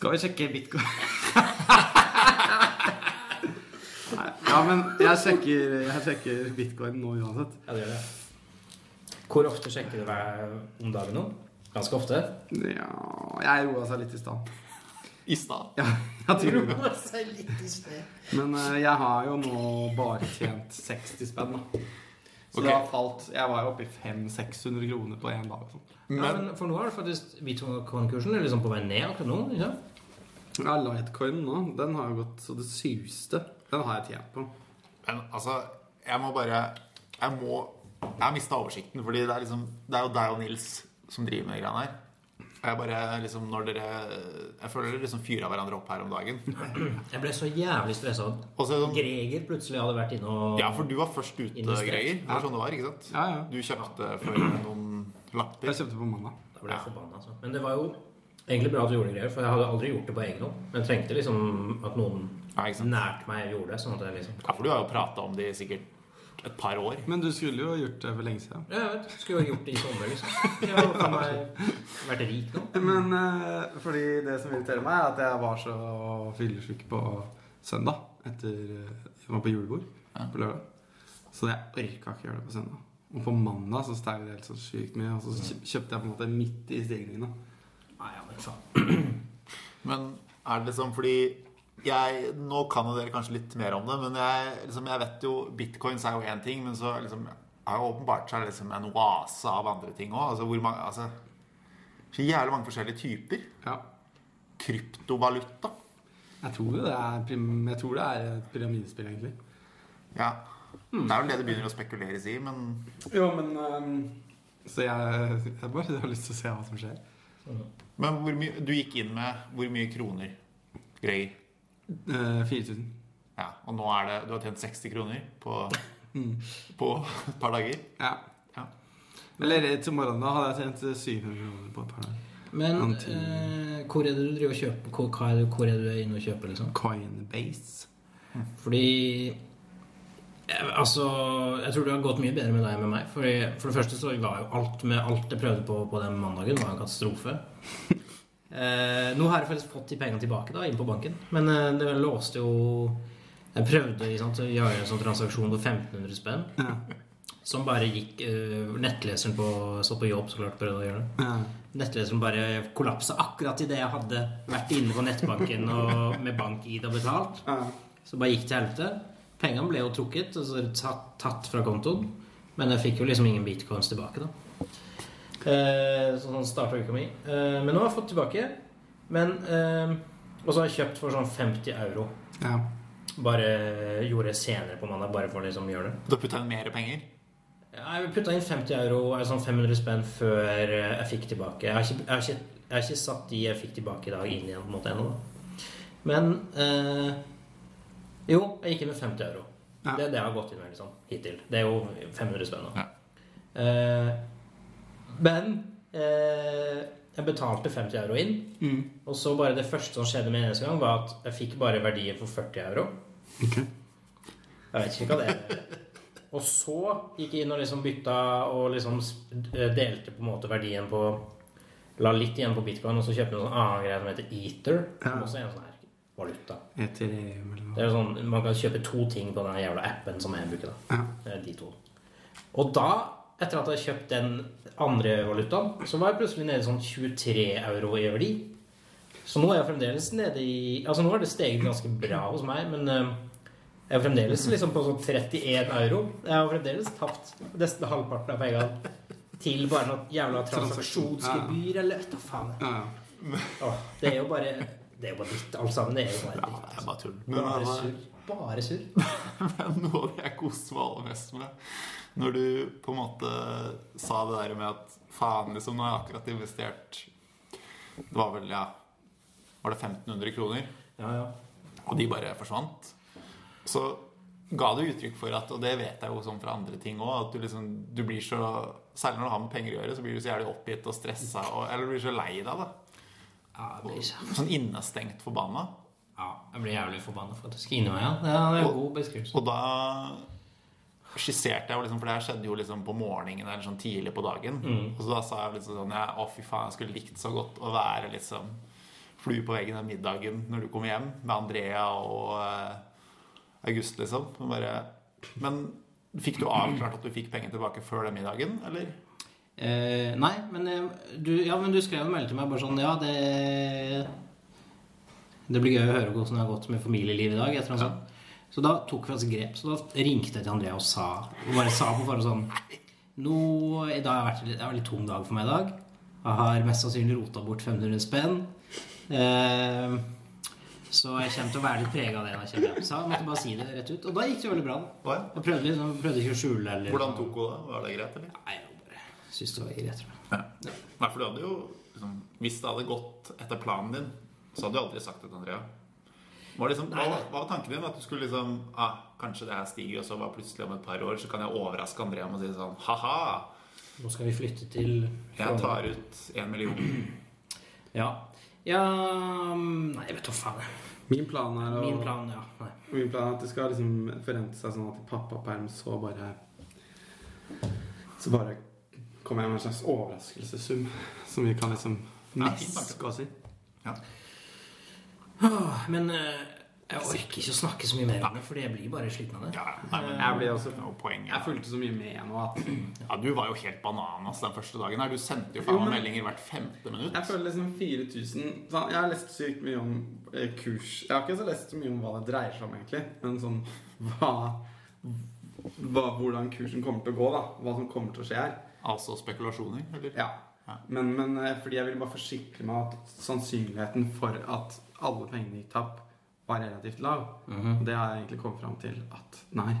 Skal vi sjekke bitcoin? Nei, ja, men jeg sjekker, jeg sjekker bitcoin nå uansett. Ja, det gjør det. Hvor ofte sjekker du hver om dagen nå? Ganske ofte? Ja, jeg roa seg litt i stad. I stad. Ja, jeg tror det. Roa seg litt i sted. Men eh, jeg har jo nå bare tjent 60 spenn, da. Så okay. det har falt Jeg var jo oppe i 500-600 kroner på én dag. Sånn. Men, Ja, Men for nå er det faktisk bitcoin-kursen liksom på vei ned akkurat nå. Ikke? sant? Ja, Litecoin nå, den har jo gått så det suste. Den har jeg tjent på. Men altså, jeg må bare Jeg må Jeg har mista oversikten, fordi det er liksom Det er jo deg og Nils som driver med de greiene her. Jeg bare liksom Når dere Jeg føler dere liksom fyrer hverandre opp her om dagen. Jeg ble så jævlig stressa. Sånn Greger plutselig hadde vært inne og Ja, for du var først ute, Investert. Greger. Det var sånn det var, ikke sant? Ja, ja. Du kjøpte for noen lapper. Jeg kjøpte på mandag. Da ble jeg forbanna. Altså. Men det var jo egentlig bra at du gjorde greier, for jeg hadde aldri gjort det på egen hånd. Men trengte liksom at noen Ja, nært meg gjorde det. Sånn at jeg liksom Ja, for du har jo prata om det i sikkert et par år. Men du skulle jo gjort det for lenge siden. Ja, jeg vet. Skulle jo gjort det i sommer, liksom. Jeg har vært rik nå. Men uh, fordi det som irriterer meg, er at jeg var så fyllesyk på søndag. Etter eh, Jeg var på julebord Ja. på lørdag. Så jeg orka ikke gjøre det på søndag. Og på mandag så steg det helt så sykt mye. Og så kjøpte jeg på en måte midt i stigningen. da. Nei, ja, men. Men er det liksom fordi jeg, Nå kan jo dere kanskje litt mer om det, men jeg, liksom, jeg vet jo Bitcoins er jo én ting, men så liksom, har jo åpenbart seg liksom en oase av andre ting òg. Altså, hvor mange, altså, så jævlig mange forskjellige typer. Ja. Kryptovaluta. Jeg tror jo det er, prim- jeg tror det er et pyramidespill, egentlig. Ja. Det er vel det det begynner å spekuleres i, men Jo, men um, Så jeg, jeg bare har lyst til å se hva som skjer. Men hvor mye, du gikk inn med hvor mye kroner, Greger? Eh, 4000. Ja, og nå er det Du har tjent 60 kroner på, Mm. på et par dager? Ja. Ja. Eller eh, til morgenen da hadde jeg tjent 700 kroner på et par dager. Men eh, hvor er det du driver og kjøper? Hvor, hva er det, hvor er du inne og kjøper, liksom? Coinbase. Fordi eh, Altså, jeg tror det har gått mye bedre med deg enn med meg. Fordi, for det første så var jo alt med alt jeg prøvde på på den mandagen, var en katastrofe. Eh, nå har jeg faktisk fått de pengene tilbake da, inn på banken. Men eh, det låste jo Jeg prøvde sant, å gjøre en sånn transaksjon på 1500 spenn. Ja. Som bare gikk eh, Nettleseren på, satt på jobb, så klart, prøvde å gjøre det. Ja. Nettleseren bare kollapsa akkurat idet jeg hadde vært inne på nettbanken og med bank-ID og betalt. Ja. Så bare gikk til helvete. Pengene ble jo trukket altså tatt, tatt fra kontoen. Men jeg fikk jo liksom ingen bitcoins tilbake, da. Eh, sånn starta uka mi. Eh, men nå har jeg fått tilbake. Men eh, Og så har jeg kjøpt for sånn 50 euro. ja. Bare gjorde det senere på mandag, bare for å liksom gjøre det. Du har putta inn mer penger? Ja, Jeg putta inn 50 euro, altså sånn 500 spenn, før eh, jeg fikk tilbake. Jeg har ikke, jeg har ikke, jeg har ikke satt de jeg fikk tilbake i dag, inn igjen på en måte ennå. Men eh, Jo, jeg gikk inn med 50 euro. Ja. Det, det har gått inn med liksom, hittil. Det er jo 500 spenn. Ja. Eh, men eh, jeg betalte 50 euro inn. Mm. Og så bare det første som skjedde med eneste gang, var at jeg fikk bare verdier for 40 euro. Okay. Jeg vet ikke hva det er. Og så gikk jeg inn og liksom bytta og liksom delte på en måte verdien på La litt igjen på bitcoin, og så kjøpte jeg en sånn annen greie som heter Ether. Som Ja. også er en sånn valuta. Eller Det er sånn, Man kan kjøpe to ting på den jævla appen som jeg bruker. da Ja. De to. Og da, etter at jeg har kjøpt den andre valutaen, så var jeg plutselig nede i sånn 23 euro i verdi. Så nå er jeg fremdeles nede i Altså nå har det steget ganske bra hos meg, men eh, jeg er fremdeles liksom på sånn 31 euro. Jeg har fremdeles tapt nesten halvparten av pengene til bare noe jævla transaksjonsgebyr eller hva faen. Ja, ja. Åh, det er jo bare Det er jo bare dritt, alt sammen. Det er jo bare Ja, det er bare tull. Men, Bare surr. Bare surr. men noe av det jeg koste meg aller mest med Når du på en måte sa det der med at faen, liksom, nå har jeg akkurat investert Det var vel, ja Var det 1500 kroner? Ja, ja. og de bare forsvant, så ga du uttrykk for at, og det vet jeg jo sånn fra andre ting òg, at du liksom du blir så Særlig når du har med penger å gjøre, så blir du så jævlig oppgitt og stressa, og, eller du blir så lei deg, da. Ja det blir så Sånn innestengt forbanna. Ja, jeg blir jævlig forbanna faktisk inni meg. Ja. Det er en god beskrivelse. Og da skisserte jeg liksom, for det her skjedde jo liksom på morgenen eller sånn tidlig på dagen. Mm. Og så da sa jeg liksom sånn Å, fy faen, jeg skulle likt så godt å være liksom flue på veggen den middagen når du kommer hjem med Andrea og eh, August, liksom. Bare, men fikk du avklart at du fikk penger tilbake før den middagen, eller? Eh, nei, men eh, du, ja, men du skrev en melding til meg bare sånn Ja, det Det blir gøy å høre hvordan det har gått med familielivet i dag. Etter sånt. Så da tok vi oss grep. Så da ringte jeg til Andrea og sa Og bare sa på forhånd sånn Nå, i dag har vært, det har vært en litt tung dag for meg i dag. Jeg har mest sannsynlig rota bort 500 spenn. Eh, så jeg kommer til å være litt prega av det. jeg kommer hjem. Så jeg måtte bare si det rett ut. Og da gikk det veldig bra. Jeg prøvde, liksom, prøvde ikke å skjule eller- Hvordan tok hun det? Var det greit, eller? Nei, syntes det var greit. Ja. Ja. Nei, for du hadde jo liksom, Hvis det hadde gått etter planen din, så hadde du aldri sagt det til Andrea. Var liksom, hva, hva var tanken din? At du skulle liksom ah, Kanskje det her stiger, og så var plutselig om et par år så kan jeg overraske Andrea med å si sånn Ha-ha! Nå skal vi flytte til Jeg tar ut én million. Ja. ja mm, Nei, jeg vet da faen. Min plan er å Min plan, ja. Nei. Min plan er at det skal liksom forrente seg sånn at i pappaperm så bare Så bare kommer jeg med en slags overraskelsessum som vi kan liksom Ja, niske oss i. Ja. Men eh, jeg orker ikke å snakke så mye mer om det, fordi jeg blir bare sliten av det. Ja, nei, men Jeg blir også det var poenget. Jeg fulgte så mye med nå at Ja, du var jo helt bananas den første dagen. her Du sendte jo Jo, faen meg meldinger hvert femte minutt. Jeg føler liksom 4000 sånn, Jeg har lest sykt mye om eh, kurs Jeg har ikke så lest så mye om hva det dreier seg om, egentlig. Men sånn hva, hva Hvordan kursen kommer til å gå, da. Hva som kommer til å skje her. Altså spekulasjoner, eller? Ja. Ja. Men, men eh, fordi jeg vil bare forsikre meg at sannsynligheten for at alle pengene gikk tapt, var relativt lav. Mhm. Og det har jeg egentlig kommet fram til at nei.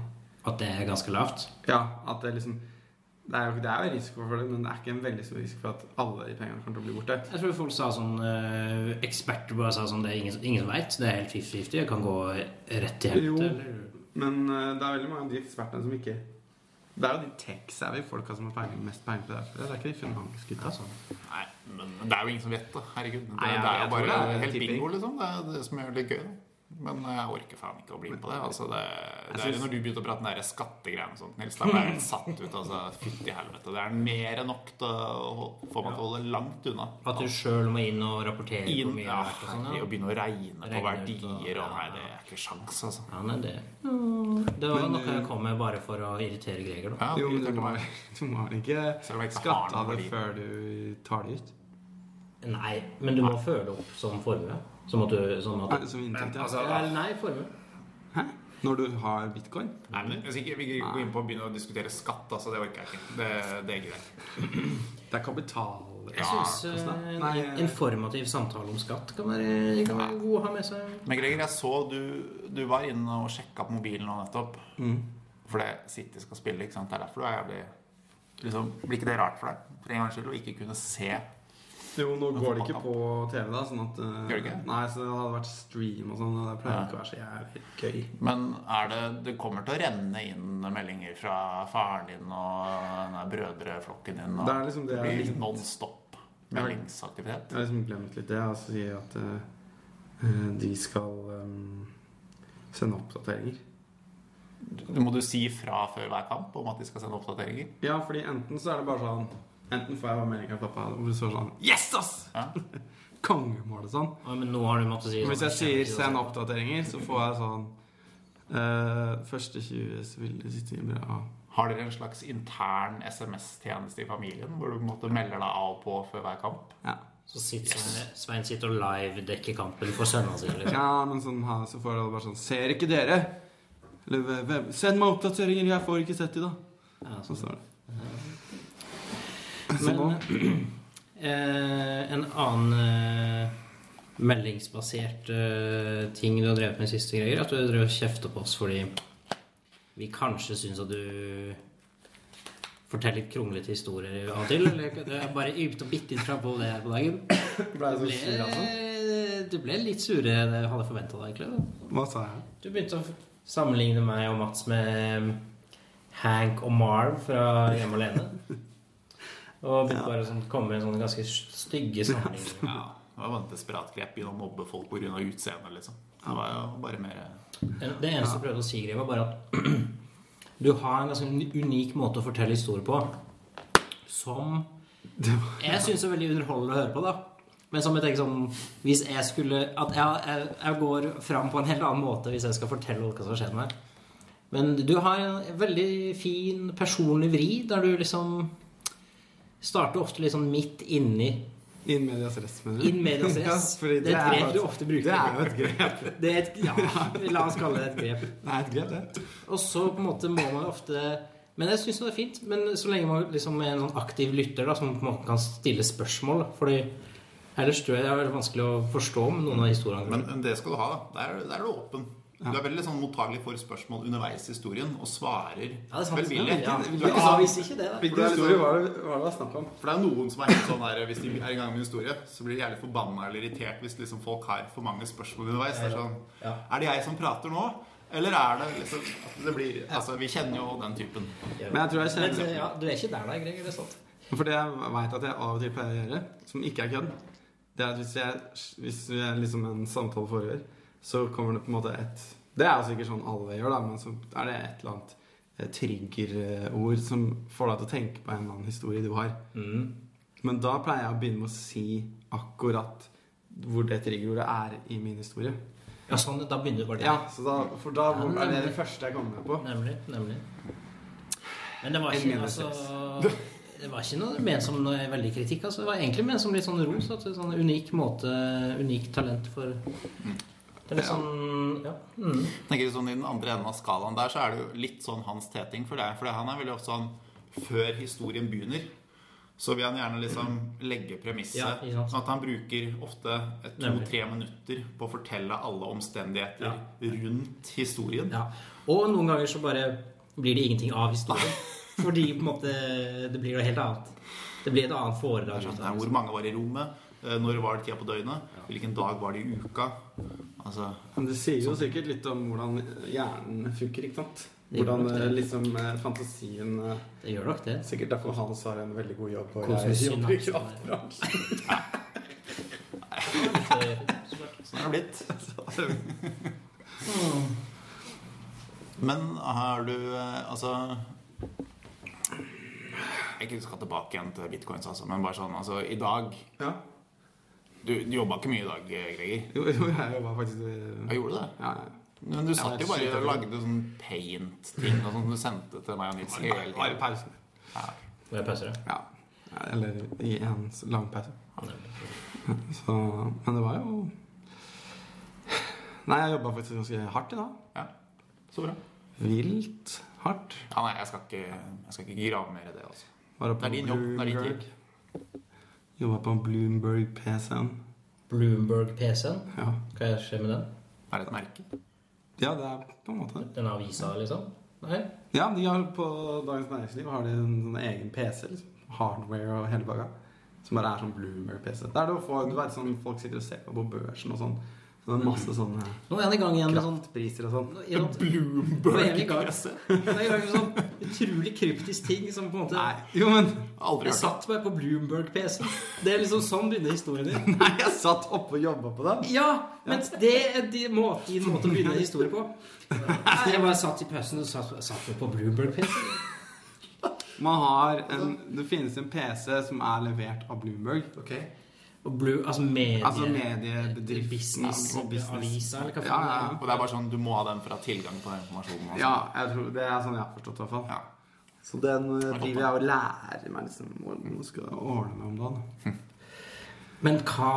At det er ganske lavt. Ja, at det liksom det er, jo, det er jo risiko for det, men det er ikke en veldig stor risiko for at alle de pengene kommer til å bli borte. Jeg tror folk sa sånn eh, Eksperter bare sa sånn Det er ingen, ingen som veit. Det er helt 50-50. Jeg kan gå rett til helvete. Jo, Men eh, det er veldig mange av de ekspertene som ikke Det er jo de tech-savvy folka som har penger, mest penger på det. Det er ikke de finansgutta. Sånn. Nei, men det er jo ingen som vet det. Herregud. Det, Nei, ja, det er jo bare helt bingo, liksom. Det er det som gjør det gøy. Da. Men jeg orker faen ikke å bli med på det. Altså, det, det er synes- jo når du begynte å prate den der skattegreiene og sånt, Nils, da ble jeg helt satt ut. Altså, Fytti helvete. Det er mer enn nok til å få meg til å holde langt unna. At du sjøl må inn og rapportere Inn, mye ja, og sånn. Ja. begynne å regne på og- verdier og ja. Nei, det er ikke sjans, altså. Ja, nei, det Det var Men, noe jeg eh, kom med bare for å irritere Greger. Da. Ja, Jo, men du må, du må ikke ikke skatte av det før du tar det ut? Nei, men du må føle opp som formue. Som at du sånn at Som inntekt, ja. altså, Eller Nei, formue. Når du har bitcoin? Nei, men jeg skal ikke vi kan gå inn på å begynne å diskutere skatt. Altså, det orker jeg ikke. Det, det er greit. Det er kapital... Jeg syns hvordan en Nei, informativ samtale om skatt kan være, kan være god å ha med seg. Men Greger, jeg så du, du var inne og sjekka på mobilen nå nettopp. mm. For det City skal spille, ikke sant? Det er derfor du er jævlig liksom, Blir ikke det rart for deg? For en gangs skyld å ikke kunne se Jo, nå går det ikke på TV, da. Sånn at uh, Gjør det ikke? Nei, så det hadde vært stream og sånn. Og det pleier Ja. ikke å være så jævlig gøy. Men er det Det kommer til å renne inn meldinger fra faren din og brødreflokken din. Og Det er liksom det det jeg blir liksom- non stop meldingsaktivitet. Jeg har liksom glemt litt det. Altså si at uh, eh, de skal um, sende oppdateringer. Du- Må du si fra før hver kamp om at de skal sende oppdateringer? Ja, fordi enten så er det bare sånn Enten får jeg melding av pappa hvor det står sånn Yes, ass! Ja. Kongemål og sånn. Ja, men nå har du måttet si hvis jeg sånn, sier 'send oppdateringer', så får jeg sånn Uh, Første 20 ville sitte i bra. Har dere en slags intern SMS-tjeneste i familien hvor du på en måte melder deg av på før hver kamp? Ja. Så sitter Svein, Svein sitter og live-dekker kampen for sønnene sine. Liksom. ja, men sånn ha- så får alle bare sånn 'Ser ikke dere?' Eller hvem- 'Send meg oppdateringer, jeg får ikke sett de', da. Ja, Sånn sånn. står det. Men eh, en annen eh, meldingsbasert eh, ting du har drevet med i siste greier, at du drev og kjefta på oss fordi vi kanskje syns at du forteller litt kronglete historier av og til. Eller du har bare ypet og bitte litt frampå det her på dagen. ble Du jeg så sur, altså. du ble litt surere enn jeg hadde forventa deg, egentlig. Hva sa jeg? Du begynte å sammenligne meg og Mats med Hank og Marv fra Hjemme alene. Og begynte bare sånn, komme med sånne ganske stygge sammenligninger. Ja, det var en et desperat grep i å mobbe folk pga. utseendet, liksom. Det var jo bare mer Det eneste jeg prøvde å si, Grev, var bare at du har en ganske unik måte å fortelle historier på som jeg syns er veldig underholdende å høre på. da Men som jeg tenker sånn Hvis jeg skulle At jeg, jeg, jeg går fram på en helt annen måte hvis jeg skal fortelle hva som har skjedd meg. Men du har en veldig fin personlig vri, der du liksom starter ofte litt sånn midt inni In medias res, mener du? In medias res. Ja, det, det er et grep du ofte bruker. Det er jo et grep. Det er et, ja, la oss kalle det et grep. Det er et grep, det. Og så på en måte må man ofte Men jeg syns det er fint. Men så lenge man liksom er en sånn aktiv lytter da, som på en måte kan stille spørsmål. Fordi ellers tror jeg det er veldig vanskelig å forstå om noen av historiene. Men men det skal du ha, da. Der, der er du åpen. Du er veldig sånn mottagelig for spørsmål underveis i historien, og svarer ja, det er sant. velvillig. Ja, det. da. Hvilken historie var det var det snakk om? For det er noen som er helt sånn der Hvis de er i gang med en historie, så blir de jævlig forbanna eller irritert hvis liksom folk har for mange spørsmål underveis. Det er sånn Er det jeg som prater nå? Eller er det liksom at det blir Altså, vi kjenner jo den typen. Men jeg tror jeg Men, kjenner ja, du er ikke der, da, Greger. Det er sant. For det jeg veit at jeg av og til pleier å gjøre, som ikke er kødd, det er at hvis, jeg, hvis jeg liksom en samtale foregår, så kommer det på en måte et Det er sikkert sånn alle gjør, da, men så er det et eller annet eh, triggerord som får deg til å tenke på en eller annen historie du har. Mm. Men da pleier jeg å begynne med å si akkurat hvor det triggerordet er i min historie. Ja, sånn, da begynner du bare Ja, så da, For da Ja, er det det første jeg kommer med på. Nemlig. nemlig. Men det var ikke altså, Det var ikke noe ment som noe veldig kritikk. Altså. Det var egentlig ment som litt sånn ros. Det er sånn unik måte, unikt talent for Det er litt Ja. sånn Ja. Mm. Tenker sånn I den andre enden av skalaen der så er det jo litt sånn hans teting. For, deg. for han er veldig ofte sånn Før historien begynner, så vil han gjerne liksom legge premisset. Ja, sånn at han bruker ofte to-tre minutter på å fortelle alle omstendigheter rundt historien. Ja. Og noen ganger så bare blir det ingenting av historien. Fordi på en måte det blir noe helt annet. Det blir et annet foredrag. Sånn, hvor mange var i rommet? Eh, Når var det tida på døgnet? Hvilken dag var det i uka? Altså, Men det sier jo sikkert litt om hvordan hjernen funker, ikke sant? Hvordan eh, liksom eh, fantasien eh, Det gjør nok det. Sikkert derfor Hans har en veldig god jobb. Og jeg jobber i kraftbransjen. sånn er det blitt. Men har du Altså Jeg ikke skal tilbake igjen til bitcoins, altså, men bare sånn altså, I dag Ja. Du, du jobba ikke mye i dag, Greger? Jo, jo, jeg jobba faktisk eh, Jeg gjorde det? Ja, ja. Men du satt jo bare og lagde sånn paint-ting og sånn du sendte til meg og Nils hele Bare tiden. pausen. Må jeg pauser, det? Ja. Ja, Eller i en lang pause. Så Men det var jo Nei, jeg jobba faktisk ganske hardt i dag. Ja, så bra. Vilt hardt. Ja, nei, jeg skal ikke, jeg skal ikke grave mer i det. altså. Det er din jobb. Det er din tid. Jobba på Bloomberg-PC-en. Bloomberg PC-en. Ja. Hva skjer med den? Er Det et merke. ja, det er på en måte det. Den avisa, liksom? Nei? Ja, de har på Dagens Næringsliv har de en sånn egen PC. liksom Hardware og hele baga. Som bare er sånn Bloomberg-PC. Det er det å få, du vet sånn folk sitter og ser på på børsen og sånn. Det er masse sånne Nå er han i gang igjen med sånn kraftpriser og sånn. i sånn- Bloomberg Nå er jo gang sånn utrolig kryptisk ting som på en måte Nei, jo, men Aldri Jeg satt meg på Bloomberg-PC. Det er liksom sånn begynner historien din. Nei, jeg satt oppe og jobba på den. Ja, men det er de måte, din måte å begynne en historie på. Nei, Jeg bare satt i pausen og satt, satt meg på Bloomberg-PC. Man har en, det finnes en PC som er levert av Bloomberg. Og Blue, altså medie... Altså mediebedriften Business, og business. avisa, eller hva Ja, ja, Og det er bare sånn, Du må ha den for å ha tilgang på den informasjonen. Også. ja, jeg tror det er sånn jeg har forstått det. i hvert fall. Ja. Så den eh, driver jeg og lærer meg liksom hvordan jeg skal ordne meg om dagen. Men hva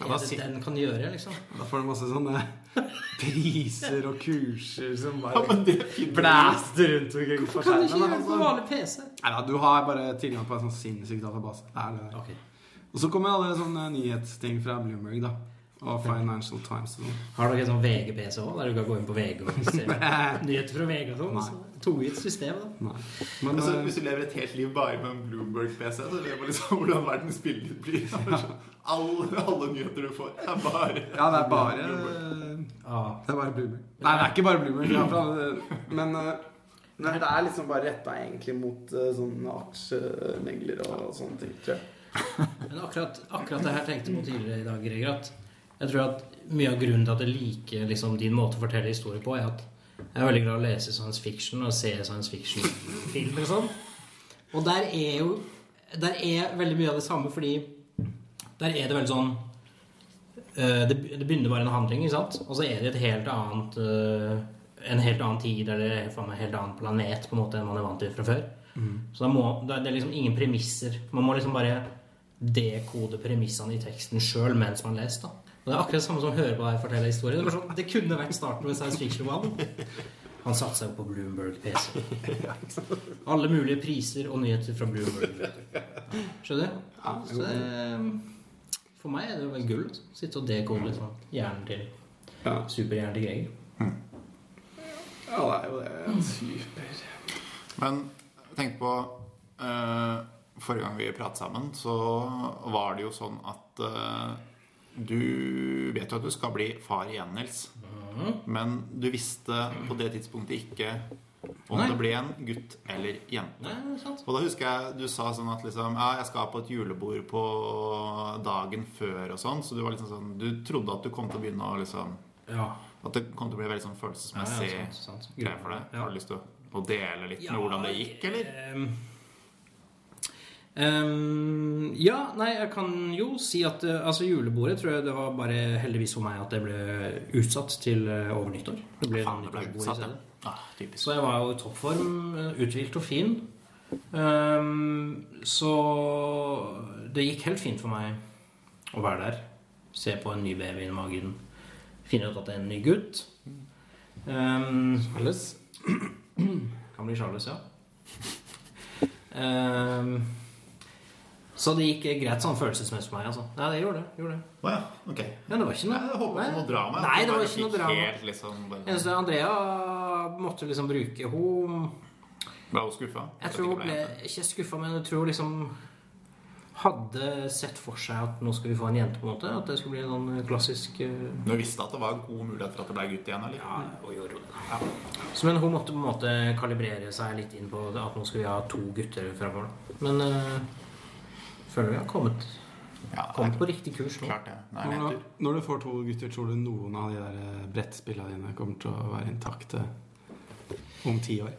er det si- den kan gjøre, liksom? Da får du masse sånne priser og kurser som bare blæster rundt omkring Hvorfor kan du ikke gjøre det på altså, vanlig PC? Nei da, du har bare tilgang på en sånn sinnssyk database. Det er det. der. Og så kommer alle sånne nyhetsting fra Bloomberg, da. Og Financial Times og sånn. Har dere en sånn VG-PC òg, der du kan gå inn på VG og se nyheter fra VG og sånn? Så Tungvint system, da. Nei. Men Altså, eh, hvis du lever et helt liv bare med en Bloomberg-PC, så lever du liksom hvordan verdens bilde ditt blir. Alle, alle nyheter du får, er bare Ja, det er bare Ja. Det er bare Bloomberg. Nei, det er ikke bare Bloomberg. ja, Men eh, nei, det er liksom bare retta egentlig mot eh, sånne aksjemegler og sånne ting, tror jeg. Men akkurat, akkurat det her tenkte jeg på tidligere i dag, Greger, at jeg tror at mye av grunnen til at jeg liker liksom, din måte å fortelle historier på, er at jeg er veldig glad i å lese science fiction og se science fiction-filmer og sånn. Og der er jo Der er veldig mye av det samme, fordi der er det veldig sånn eh, det, det begynner bare en handling, ikke sant? Og så er det et helt annet eh, en helt annen tid eller en helt annen planet på en måte enn man er vant til fra før. Så da må, det er liksom ingen premisser. Man må liksom bare dekode premissene i teksten sjøl mens man leser. da. Og Det er akkurat det samme som å høre på deg fortelle historien. Det, sånn, det kunne vært starten med Science Fiction One. Han satsa jo på Bloomberg PC. Alle mulige priser og nyheter fra Bloomberg. Skjønner du? Så det, for meg er det jo vel gull. å Sitte og dekode liksom, hjernen til Ja. superhjernen til Greger. ja, det er jo det. Super. Men tenk på eh, Forrige gang vi pratet sammen, så var det jo sånn at uh, Du vet jo at du skal bli far igjen, Nils. Men du visste på det tidspunktet ikke om Nei. det ble en gutt eller jente. Nei. Og da husker jeg du sa sånn at liksom Ja, jeg skal på et julebord på dagen før og sånn. Så du var liksom sånn Du trodde at du kom til å begynne å liksom Ja. At det kom til å bli veldig sånn følelsesmessig ja, sant, sant. greie for deg. Ja. Har du lyst til å, dele litt med hvordan det gikk, eller? ehm, ehm, ja, nei, jeg kan jo si at eh, altså julebordet tror jeg det var bare heldigvis for meg at det ble utsatt til eh, over nyttår. Det ble Faen, det ble utsatt, ja. Ah. Så jeg var jo i toppform, eh, uthvilt og fin. Um, så det gikk helt fint for meg å være der. Se på en ny baby i magen. Finne ut at det er en ny gutt. Um, Charles. kan bli Charles, ja. Ehm, så det gikk greit sånn følelsesmessig for meg. altså. Nei, det gjorde det. gjorde det. Oh, ja, ok. Ja, det var ikke noe Jeg håper ikke noe drama. Nei, det var ikke noe drama. Helt, liksom, bare, Eneste Andrea måtte liksom bruke Hun ble hun skuffa? Jeg tror hun ble ikke skuffa, men jeg tror liksom hadde sett for seg at nå skal vi få en jente, på en måte. At det skulle bli en sånn klassisk eh, Du visste at det var god mulighet for at det ble gutt igjen? eller? Ja, og gjorde det. Så, men hun måtte på en måte kalibrere seg litt inn på at nå skal vi ha to gutter fremover. Men uh, føler vi har kommet, Ja, kommet på riktig kurs nå. klart det. Det Når, når du får to gutter, tror du noen av de der eh, brettspillene dine kommer til å være intakte om ti år?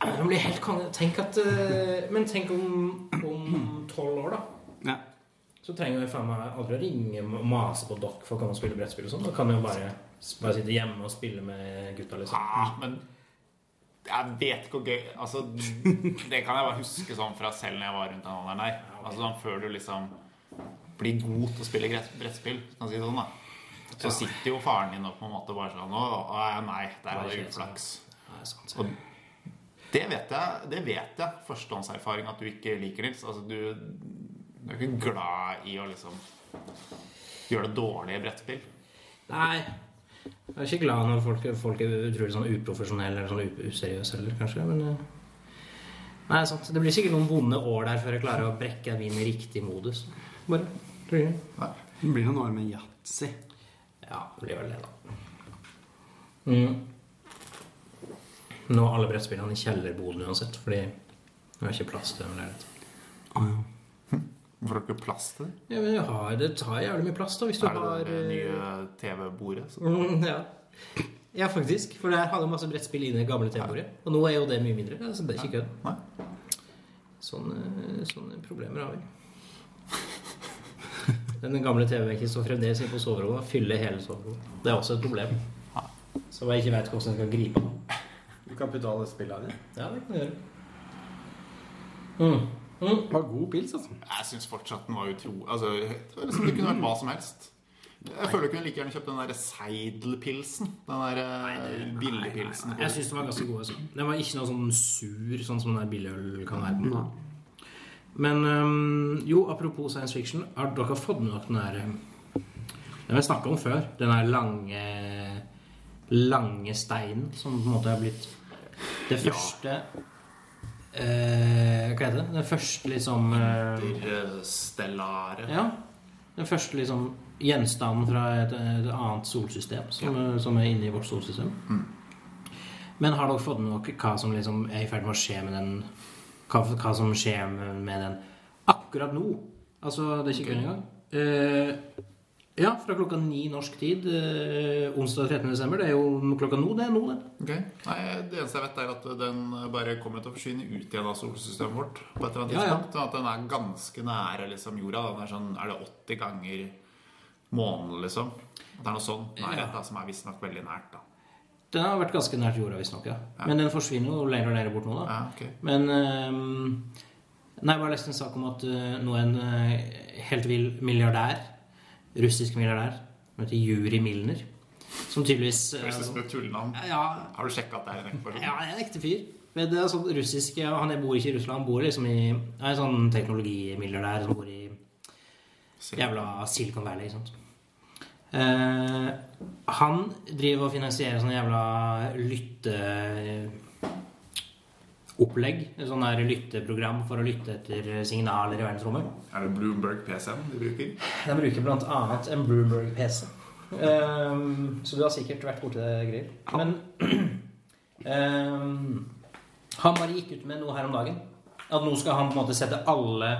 Det blir helt konge. Tenk at eh, Men tenk om om tolv år, da. Ja. Så trenger vi faen meg aldri å ringe og mase på dere for å komme og spille brettspill og sånn. Da kan vi jo bare, bare sitte hjemme og spille med gutta, liksom. Ah, men jeg vet ikke hvor gøy Altså, Det kan jeg bare huske sånn fra selv når jeg var rundt den alderen der. Altså sånn Før du liksom blir god til å spille brettspill, kan si sånn, da. Så sitter jo faren din og på en måte bare sånn Å, nei, der var det uflaks. Og det vet jeg, det vet jeg førstehåndserfaring at du ikke liker, Nils. Altså, du, du er ikke glad i å liksom gjøre det dårlig i brettspill. Nei. Jeg er ikke glad når folk, folk er utrolig sånn uprofesjonelle eller sånn useriøse heller, kanskje. Men eh, Nei, sant. Det blir sikkert noen vonde år der før jeg klarer å brekke i riktig modus. Bare. Tror jeg. Det blir noen år med yatzy. Ja, det blir vel det, da. Mm. Nå er alle brettspillene i kjellerboden uansett, fordi det er ikke plass til dem. Å, ja. Hvorfor har du ikke plass til det? Ja, men har, det tar jævlig mye plass, da, hvis du Er det har det eh, nye TV-bordet? Mm, ja. Ja, faktisk. For der hadde jeg masse brettspill i det gamle TV-bordet. Og nå er jo det mye mindre. Altså, det er ikke kødd. Sånne, sånne problemer har vi. Den gamle TV-benken står fremdeles inne på soverommet og fyller hele soverommet. Det er også et problem. Så jeg ikke veit hvordan jeg skal gripe det. Du kan putte alle spillene dine. Ja, det kan du gjøre. Mm. Mm. Det var god pils, altså. Jeg syns fortsatt den var utro... Altså, liksom, det kunne vært hva som helst. Jeg føler du kunne like gjerne kjøpt den der Seidel-pilsen. Den der eh, billigpilsen. Jeg syns den var ganske god. Altså. Den var ikke noe sånn sur, sånn som den der billigøl kan være. Men øhm, jo, apropos science fiction, har dere fått med dere den der Den vi snakka om før. Den der lange Lange steinen som på en måte har blitt det første eh, Hva heter det? Den første liksom eh, Interstellare. Ja. Den første liksom gjenstanden fra et, et annet solsystem som, som er inne i vårt solsystem. Men har dere fått med dere hva som liksom er i ferd med å skje med den Hva, hva som skjer med, den akkurat nå? Altså, det er ikke kødd engang. Eh, ja, fra klokka ni norsk tid eh, onsdag 13. desember. Det er jo klokka nå. Det er nå, det. Okay. Nei, Det eneste jeg vet, er at den bare kommer til å forsvinne ut igjen av solsystemet vårt. på et eller annet Ja, ja. Sånn at den er ganske nære liksom, jorda. Den er sånn, er det 80 ganger månen, liksom. At det er noe sånn nærhet Ja. da, som er visstnok veldig nært. da. Den har vært ganske nært jorda, visstnok. Ja. Men den forsvinner jo lenger og lenger bort nå, da. Ja, ok. Men um, Nei, jeg bare leste en sak om at uh, nå en uh, helt vill milliardær, russisk milliardær, som heter Juri Milner, som tydeligvis eh, Høres ut som et tullenavn. Ja, Har du sjekka at det er en ekte person? ja, en ekte fyr. Men det er sånn russisk ja, Han bor ikke i Russland, han bor liksom i er en sånn teknologimilliardær som bor i jævla Silicon Valley. Sant? Eh, han driver og finansierer sånne jævla lytteopplegg. Et sånn der lytteprogram for å lytte etter signaler i verdensrommet. Er det Bloomberg PC-en de bruker? De bruker blant annet en Bloomberg PC. Eh, så du har sikkert vært borti det, Gryr. Men eh, han bare gikk ut med noe her om dagen. At nå skal han på en måte sette alle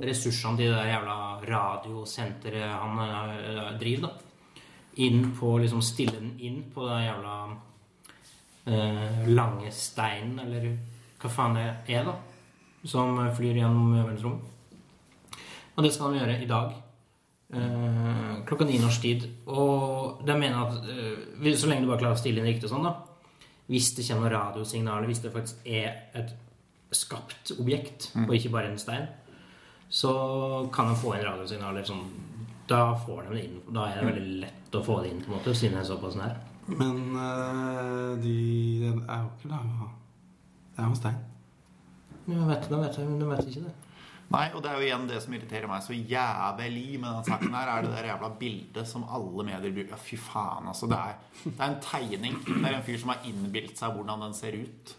ressursene til det der jævla radiosenteret han eh, driver, da. Inn på liksom Stille den inn på den jævla eh, lange steinen, eller hva faen det er, da. Som flyr gjennom verdensrommet. Og det skal han gjøre i dag. Eh, klokka ni norsk tid. Og de mener at eh, så lenge du bare klarer å stille inn riktig sånn, da Hvis det kommer noen radiosignaler, hvis det faktisk er et skapt objekt, og ikke bare en stein, så kan en få inn radiosignaler sånn Da får de det inn. Da er det veldig lett å få det inn, på en måte, siden det er såpass nær. Men øh, de det er jo ikke laga Det er jo en stein. Men jeg vet, de vet, de vet ikke det. Nei, og det er jo igjen det som irriterer meg så jævlig med den saken her, er det der jævla bildet som alle medier bruker. Ja, fy faen, altså. Det er, det er en tegning. Det er en fyr som har innbilt seg hvordan den ser ut.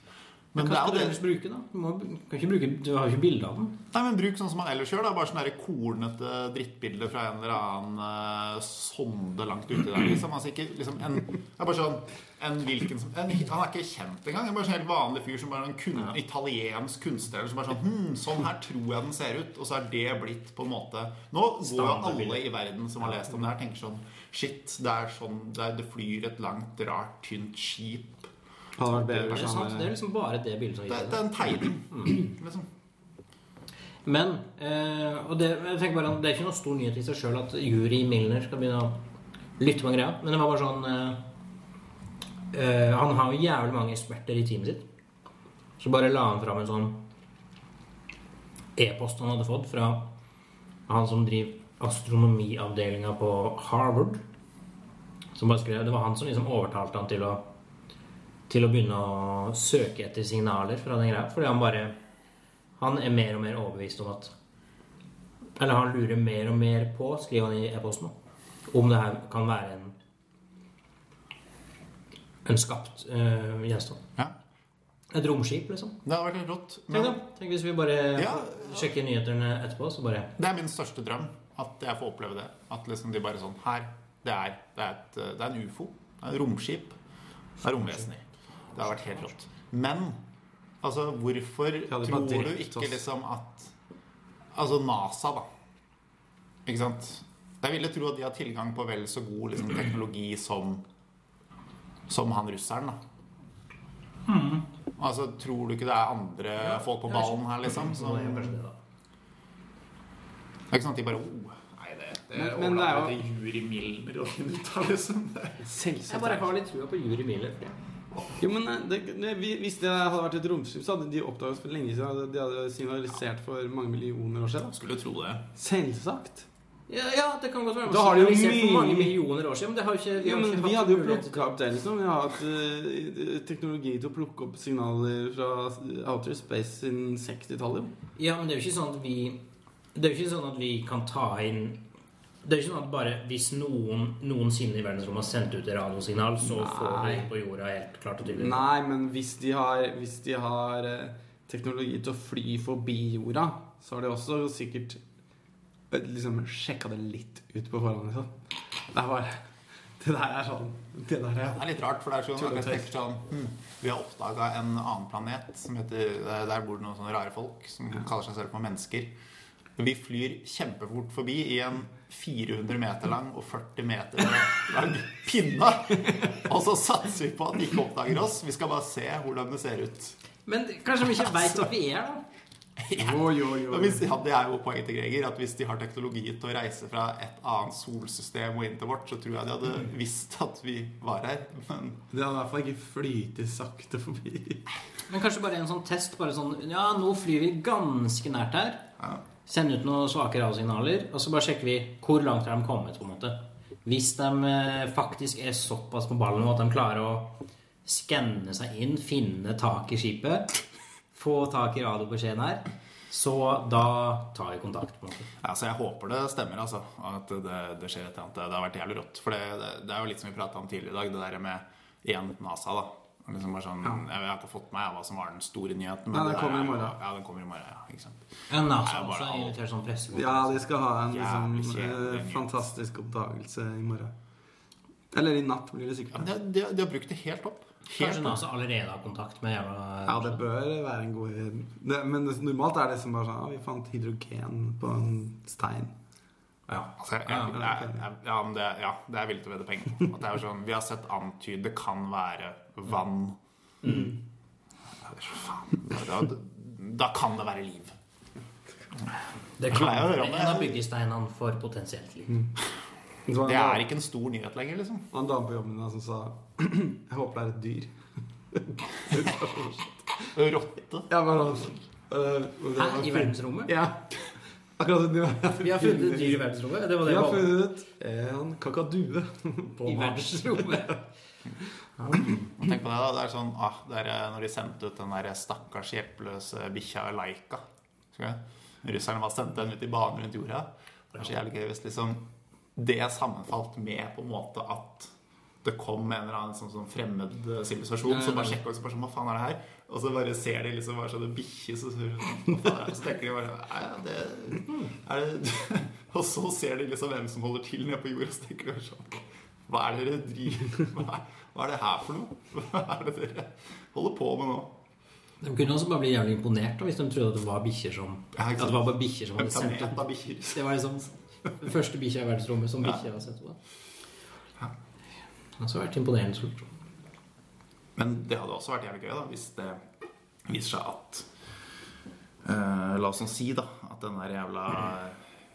Men hva skal du ellers bruke, da? Du, må, kan bruke, du har jo ikke bilde av den. Nei, men Bruk sånn som man ellers gjør. da Bare sånn der kornete drittbilde fra en eller annen uh, sonde langt ute der. Liksom. Altså ikke liksom en, det er bare sånn en hvilken som en, Han er ikke kjent engang. En bare sånn helt vanlig fyr som bare en kun, italiensk kunstner som bare sånn hm, Sånn her tror jeg den ser ut. Og så er det blitt på en måte Nå går jo alle i verden som har lest om det her, tenker sånn Shit, det er sånn Det, er, det flyr et langt, rart, tynt skip. Hadde vært bedre Det er, sant, det er liksom bare det bildet som Det, det er en tegning. Liksom. Men eh, og det, jeg tenker bare, det er ikke noe stor nyhet i seg sjøl at Juri Milner skal begynne å lytte på en greie. Men det var bare sånn eh, eh, Han har jo jævlig mange eksperter i teamet sitt. Så bare la han fram en sånn e-post han hadde fått fra han som driver astronomiavdelinga på Harvard. Som bare skrev, Det var han som liksom overtalte han til å til å begynne å søke etter signaler fra den greia. Fordi han bare Han er mer og mer overbevist om at Eller han lurer mer og mer på, skriver han i e-posten, om det her kan være en en skapt øh, gjenstand. Ja. Et romskip, liksom. Det hadde vært helt rått. Tenk. Tenk hvis vi bare Ja. sjekker nyhetene etterpå, så bare Det er min største drøm. At jeg får oppleve det. At liksom de bare sånn Her. Det er, det er, et, det er en ufo. Det er et romskip. Det er romvesener. Det har vært helt rått. Men altså, hvorfor ja, tror du ikke liksom at Altså NASA, da. Ikke sant? Jeg ville tro at de har tilgang på vel så god liksom, teknologi som Som han russeren, da. Altså, Tror du ikke det er andre folk på ballen her, liksom? Som, er det kanskje det, da. det er ikke sånn at de bare oh, Nei, det, det Men- men det er jo- Juri Milner å finne ut av, liksom. Selvsagt. Jeg bare har litt trua på Juri Miller. Jo, men eh, det, det, Hvis det hadde vært et romskip, så hadde de oppdaget for lenge siden. De hadde signalisert for mange millioner år siden. Skulle tro det. Selvsagt. Ja, ja, det kan godt være. Da har de jo Signalisert for mye- mange millioner år siden, men det har jo ikke Jo, ikke Vi hadde jo plukka opp det, liksom. Vi har hatt uh, teknologi til å plukke opp signaler fra outer space siden 60-tallet. Ja, men det er jo ikke sånn at vi Det er jo ikke sånn at vi kan ta inn Det er ikke sånn at bare hvis noen noensinne i verdensrommet har sendt ut et radiosignal, så får vi på jorda helt klart og tydelig. Nei, men hvis de har, hvis de har eh, teknologi til å fly forbi jorda, så har de også sikkert eh, liksom sjekka det litt ut på forhånd. Liksom. Det er bare Det der er sånn Det der er Det er litt rart, for det er sånn, jeg tenker sånn hm, Vi har oppdaga en annen planet som heter der bor det noen sånne rare folk som kaller seg selv for mennesker. Vi flyr kjempefort forbi i en 400 meter lang og 40 meter lang pinne. Og så satser vi på at de ikke oppdager oss. Vi skal bare se hvordan det ser ut. Men kanskje de ikke veit at vi er der? Jo, jo, jo. Hvis, ja, det er jo poenget til Greger. At hvis de har teknologi til å reise fra et annet solsystem og inn til vårt, så tror jeg de hadde visst at vi var her. Men Det hadde i hvert fall ikke flytet sakte forbi. Men kanskje bare en sånn test. Bare sånn Ja, nå flyr vi ganske nært her. ja. Sende ut noen svake radiosignaler, og så bare sjekker vi hvor langt har de kommet. på en måte Hvis de eh, faktisk er såpass på ballen at de klarer å skanne seg inn, finne tak i skipet, få tak i radiobeskjeden her, så da tar vi kontakt. på en måte Ja, så jeg håper det stemmer, altså. At det, det skjer et eller annet. Det har vært jævlig rått. For det, det er jo litt som vi prata om tidligere i dag, det der med én NASA, da. Og Liksom bare sånn, Jeg har ikke fått med meg hva som var den store nyheten. Nei, den kommer i morgen. Ja, den kommer i morgen, ja, ikke sant? Ja, NASA er også alt. inviterer sånn pressekonferanse. Ja, de skal ha en liksom, eh, fantastisk oppdagelse i morgen. Eller i natt blir det sikkert. Ja, de, de, de har brukt det helt opp. Helt Kanskje opp. NASA allerede har kontakt med jævla Ja, det bør være en god det, Men normalt er det som bare sånn Ja, vi fant hydrogen på en stein. Ja. Altså, jeg, jeg, jeg, jeg, ja, det, ja, det er jeg villig til å vedde penger på. At det er sånn, Vi har sett antyd Det kan være vann. Det faen. Da, da kan det være liv. Det kan være en av byggesteinene for potensielt liv. Så Det er ikke en stor nyhet lenger, liksom. var en dame på jobben min som sa Jeg håper det er et dyr. Rotte. Ja, men, Hæ? I verdensrommet? Ja. Akkurat som de var Vi har funnet et dyr i verdensrommet. Det var Vi har valget. funnet en kakadue på I verdensrommet. Ja. Tenk på det da, det er sånn ah, det er når de sendte ut den der stakkars hjelpeløse bikkja Laika. Russerne bare sendte den ut i bane rundt jorda. Det er så jævlig gøy hvis liksom det sammenfalt med på en måte at det kom en eller annen sånn, sånn fremmed eh, sivilisasjon som bare sjekka sånn, Hva faen er det her? Og så bare ser de liksom bare sånn en bikkje så, så, er tenker de bare det, er det Og så ser de liksom hvem som holder til nede på jorda, så tenker de bare sånn Hva er det dere driver hva, hva er det her for noe? Hva er det dere holder på med nå? De kunne også bare bli jævlig imponert da, hvis de trodde at det var bikkjer som Ja, At det var bare bikkjer som hadde sendt bikkjer. Det var liksom den første bikkja i verdensrommet som Ja. bikkjer har sett på. Det har også vært imponerende stort. Men det hadde også vært jævlig gøy da hvis det viser seg at uh, La oss nå si da at den der jævla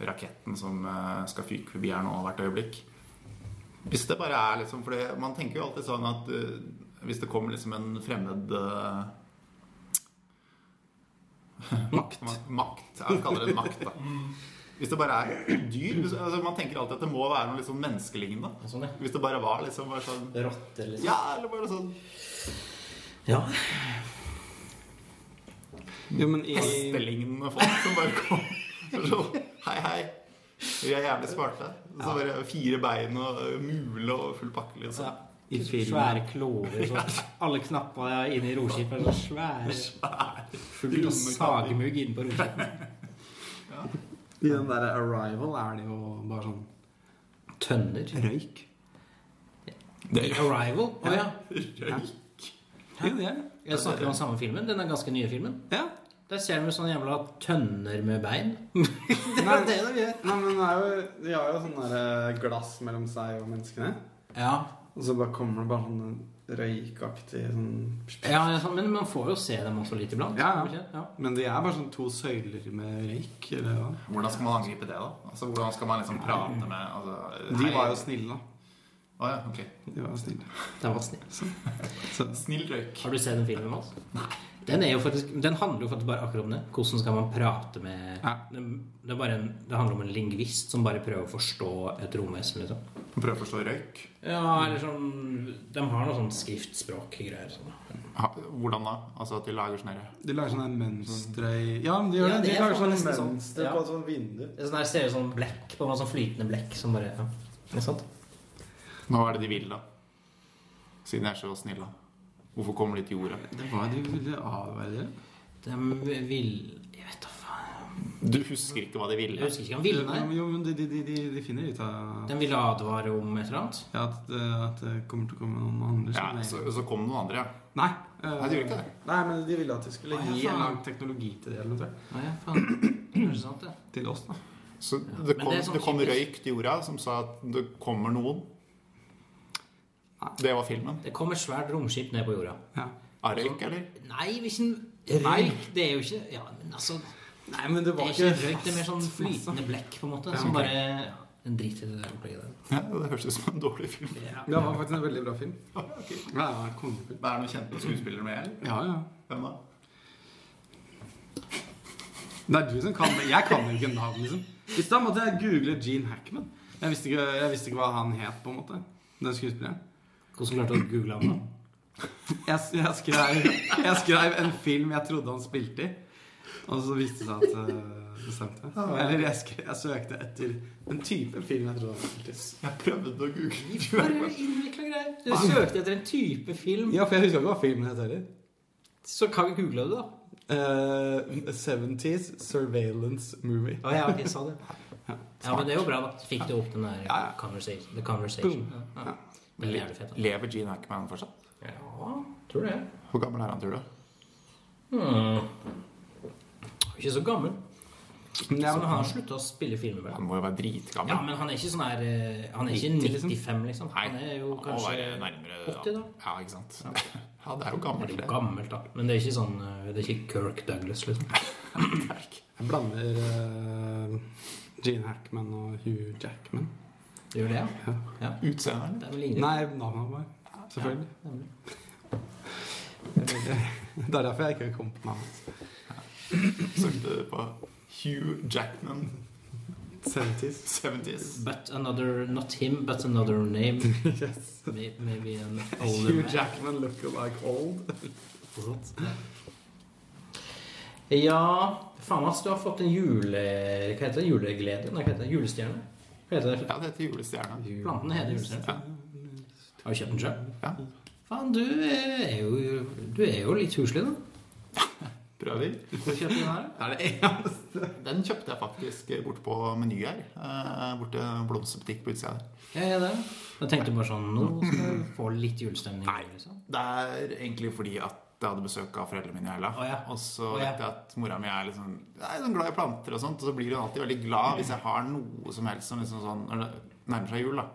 raketten som uh, skal fyke forbi her nå hvert øyeblikk Hvis det bare er liksom For det- man tenker jo alltid sånn at uh, hvis det kommer liksom en fremmed Makt. Makt. Jeg kaller det makt, da. Hvis det bare er dyr hvis- altså Man tenker alltid at det må være noe liksom menneskelignende. Sånn, ja. Hvis det bare var liksom bare sånn Rotter, liksom. Ja, eller bare sånn Ja. Jo, men i hestelignende folk som bare kom sånn Hei, hei. Vi er jævlig smarte. Så bare fire bein og mule og full pakke, liksom. ja. I. Svære klover. Så alle knappa inne i roskipet er så svære. Av sagemugg inne på roskipet. I den der Arrival er det jo bare sånn Tønner. røyk. I Arrival? Å ja. Røyk. Jo, er. Jeg snakker om samme filmen. Den er ganske nye filmen. Ja. Der ser vi sånne jævla tønner med bein. det er det de gjør. Nei, men jo, de har jo sånne der glass mellom seg og menneskene. Ja. Og så bare kommer det bare sånn røykaktig sånn ja, ja, sånn, men man får jo se dem også litt iblant. Ja, ja. ja. Men de er bare sånn to søyler med røyk, eller? Hvordan skal man angripe det, da? Altså, Hvordan skal man liksom prate med altså, De var jo snille, da. Å ja, ok. De var snill. snille. Den var snill. Så, Snill røyk. Har du sett den filmen, Mats? Den, er jo faktisk, den handler jo faktisk bare akkurat om det. Hvordan skal man prate med Ja. det, det, er bare en, det handler om en lingvist som bare prøver å forstå et romvesen, liksom. Prøver å forstå røyk. Ja, eller sånn De har noe sånn skriftspråk-greier. Sånn. Ha, hvordan da? Altså at de lager sånn herre de lager sånne mønstre i Ja, de, gjør Ja, det. det de er lager sånne sånn. mønstre Ja. på et sånt vindu. Det er sånn her ser ut som blekk på noe sånn flytende blekk som bare ja. Ikke sant? Hva er det de vil, da? Siden de er så snille. Hvorfor kommer de til jorda? Det var de ville avverge. De vil Jeg vet da faen. Du husker ikke hva de ville? Jeg husker ikke hva de ville, nei. Jo, men de, de, de, de, finner ut av De ville advare om et eller annet. ja, at, det- at det kommer til å komme noen andre Ja, er- så, så kom noen andre, ja. Nei. Uh, Nei, de gjorde ikke det. Nei, men de ville at de skulle gi en lang teknologi til det, eller noe. Nei, ja, faen. Det er sant, det. Til oss, da. Så det kom, ja, det sånn det kom røyk til jorda som sa at det kommer noen. Det var filmen. Det kom et svært romskip ned på jorda. Ja. Røyk, eller? Nei, hvis en Røyk, det er jo ikke Ja, men altså Nei, men det Det var er ikke røyk, det er mer sånn flytende blekk, på en måte. Som bare En drit i det der opplegget der. Ja, det høres ut som en dårlig film. Ja. Det var faktisk en veldig bra film. Ja, okay. Ja, ja, kongefilm. Det er noen kjente skuespillere med, eller? Ja, ja. Hvem da? Det er du som kan det. Jeg kan jo ikke navn, liksom. I stad måtte jeg google Gene Hackman. Jeg visste, ikke, jeg visste ikke hva han het, på en måte. Den skuespilleren. Hvordan klarte du å google ham, da? Jeg, jeg, skrev, jeg skrev en film jeg trodde han spilte i, og så viste det seg at øh, det stemte. Eller jeg, skrev, jeg søkte etter en type film jeg trodde han spilte i. Jeg prøvde å google. Du søkte etter en type film, Ja, for jeg husker ikke hva filmen het heller. så kan googla du, da. Uh, 70s Surveillance Movie. Oh, ja, okay, sa det. Ja. Ja, men det er jo bra, da. Fikk du opp den der Ja, ja. conversation, The Conversation. Boom. Ja, Det fett. Lever Gene Hackman fortsatt? Ja, tror det. Hvor gammel er han, tror du? Hmm. Ikke så gammel. Men han har slutta å spille filmer. Han må jo være dritgammel. Ja, men han er ikke sånn her eh, Han er ikke 90, liksom. 95, liksom. Han er jo kanskje nærmere 80, da. Ja, ikke sant. Ja, det er jo Det gammelt, er jo gammelt, da. Men det er ikke sånn eh, Det er ikke Kirk Douglas, liksom. jeg blander uh, Gene Hackman og Hugh Jackman. Det gjør det, ja? Ja. er ingen Nei, navnet bare. Selvfølgelig. Det er derfor jeg ikke kom på navnet. Søkte på Hugh Jackman 70s. 70s. But another Not him, but another name. yes. Maybe, Maybe an older Hugh man. Jackman look like old. Ja Faen, ass, du har fått en jule... Hva heter det? Juleglede? Nei, hva heter det? Julestjerne? Heter det? Ja, det heter Julestjerna. Planten heter julestjerne. Har du kjøpt den sjøl? Ja. Faen, du er jo Du er jo litt huslig, da. Prøver. Hvor kjøpte du den her? Det er det eneste. Den kjøpte jeg faktisk borte på Meny her. eh, Borte blomsterbutikk på utsida der. Ja, ja, det. Jeg tenkte bare sånn Nå skal du få litt julestemning. Nei. Liksom. Det er egentlig fordi at jeg hadde besøk av foreldrene mine i helga. Oh, ja. Og så oh, ja. vet jeg at mora mi er liksom, er sånn glad i planter og sånt. Og så blir hun alltid veldig glad hvis jeg har noe som helst som liksom sånn Når det nærmer seg jul, da.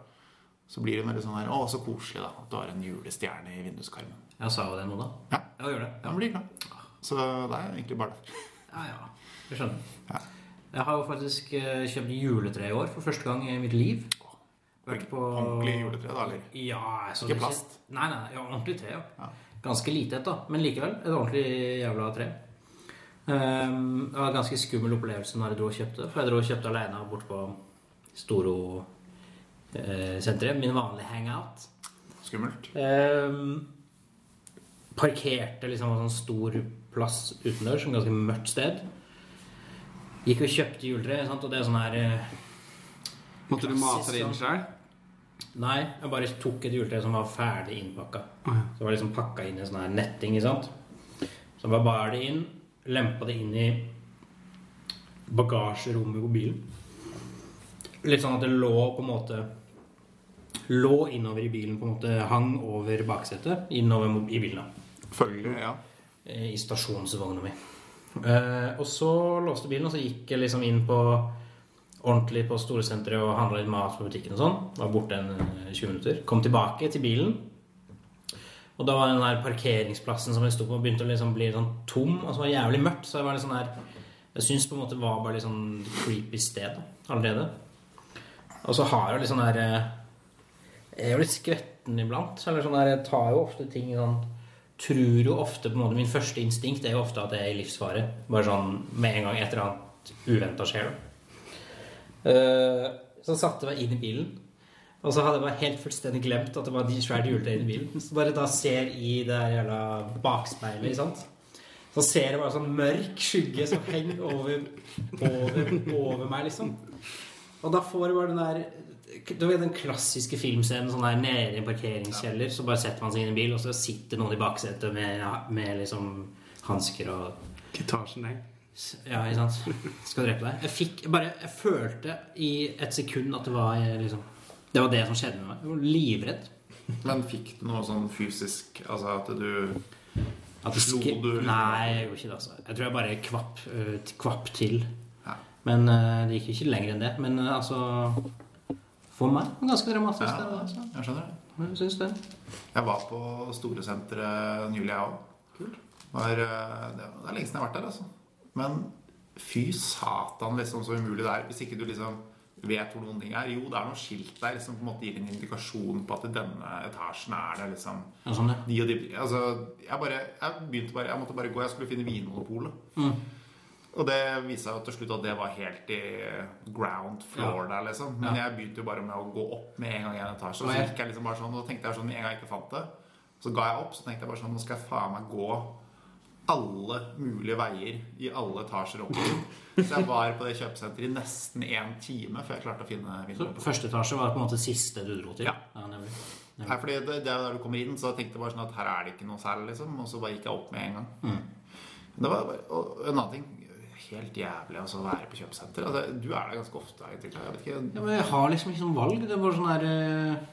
Så blir hun veldig sånn her Å, så koselig, da. At du har en julestjerne i vinduskarmen. Jeg sa jo det nå, da. Ja. Ja, gjør det. Ja, hun blir glad. Så det er egentlig bare det. Ja, ja. Jeg skjønner. Ja. Jeg har jo faktisk eh, kjøpt juletre i år for første gang i mitt liv. Vært på Ordentlig juletre, da, eller? Ja, Ikke plast? Nei, nei, ja, ordentlig tre, ja. Ganske lite et, da. Men likevel et ordentlig jævla tre. Ehm, det var en ganske skummel opplevelse når jeg dro og kjøpte. For jeg dro og kjøpte alene bort på Storo-senteret. min vanlige hangout. Skummelt. Ehm, parkerte liksom en sånn stor plass utendørs, en ganske mørkt sted. Gikk og kjøpte juletre, sant? og det er sånn her eh, Måtte du mate det inn sjøl? Nei, jeg bare tok et juletre som var ferdig innpakka. ja. Så det var liksom pakka inn i sånn her netting, ikke sant. Så bare bar det inn, lempa det inn i bagasjerommet på bilen. Litt sånn at det lå på en måte Lå innover i bilen, på en måte hang over baksetet. Innover i bilen, da. Følgelig, ja. Eh, I stasjonsvogna mi. Eh, og så låste bilen, og så gikk jeg liksom inn på ordentlig på storesenteret og handla litt mat på butikken og sånn. Var borte en eh, 20 minutter. Kom tilbake til bilen. Og da var den der parkeringsplassen som jeg sto på, begynte å liksom bli sånn tom. Og så var det jævlig mørkt. Så jeg var litt sånn her Jeg syns på en måte det var bare litt sånn creepy sted allerede. Og så har jeg litt sånn der eh, Jeg er jo litt skvetten iblant. Eller sånn der, Jeg tar jo ofte ting sånn Tror jo ofte på en måte Min første instinkt er jo ofte at jeg er i livsfare. Bare sånn med en gang et eller annet uventa skjer. da. Eh, Så satte jeg meg inn i bilen. Og så hadde jeg bare helt fullstendig glemt at det var de svære juletreene i bilen. Så bare da ser i det der jævla bakspeilet, sant. Så ser jeg bare sånn mørk skygge som henger over, over, over meg, liksom. Og da får jeg bare den der Du vet den klassiske filmscenen sånn der nede i en parkeringskjeller, så bare setter man seg inn i en bil, og så sitter noen i baksetet med, med liksom hansker og Gitarsen deg. Ja, ikke sant? Skal drepe deg. Jeg fikk jeg bare Jeg følte i et sekund at det var eh, liksom Det var det som skjedde med meg. Jeg var livredd. Men fikk du noe sånn fysisk Altså at du At Slo du? Nei, jeg gjorde ikke det. altså Jeg tror jeg bare kvapp, øh, kvapp til. Ja. Men øh, det gikk ikke lenger enn det. Men øh, altså For meg ganske dramatisk. Ja, det, altså. jeg skjønner det. Jeg syns det. Jeg var på Storesenteret nylig, jeg òg. Eh, det det er lenge siden jeg har vært der, altså. Men fy satan, liksom, så umulig det er. Hvis ikke du liksom vet hvor noen ting er. Jo, det er noen skilt der som på en måte gir en indikasjon på at i denne etasjen er det liksom Ja, sånn, ja. de og de Altså, jeg bare Jeg begynte bare Jeg måtte bare gå. Jeg skulle finne Vinmonopolet. Mm. Og det viste seg jo til slutt at det var helt i ground floor der, liksom. Men jeg begynte jo bare med å gå opp med en gang i en etasje. Og så gikk jeg liksom bare sånn, og da tenkte jeg sånn med en gang jeg ikke fant det, så ga jeg opp. Så tenkte jeg bare sånn Nå skal jeg faen meg gå alle mulige veier i alle etasjer opp. Så jeg var på det kjøpesenteret i nesten én time før jeg klarte å finne Så første etasje var på en måte siste du dro til? Ja. nemlig. Nei, fordi det, det er der du kommer inn, så jeg tenkte bare sånn at her er det ikke noe særlig, liksom. Og så bare gikk jeg opp med en gang. Mm. Det var bare, og en annen ting Helt jævlig altså, å være på kjøpesenter. Altså, du er der ganske ofte. Jeg, jeg Ja, men jeg har liksom ikke noe valg. Det er bare sånn her eh,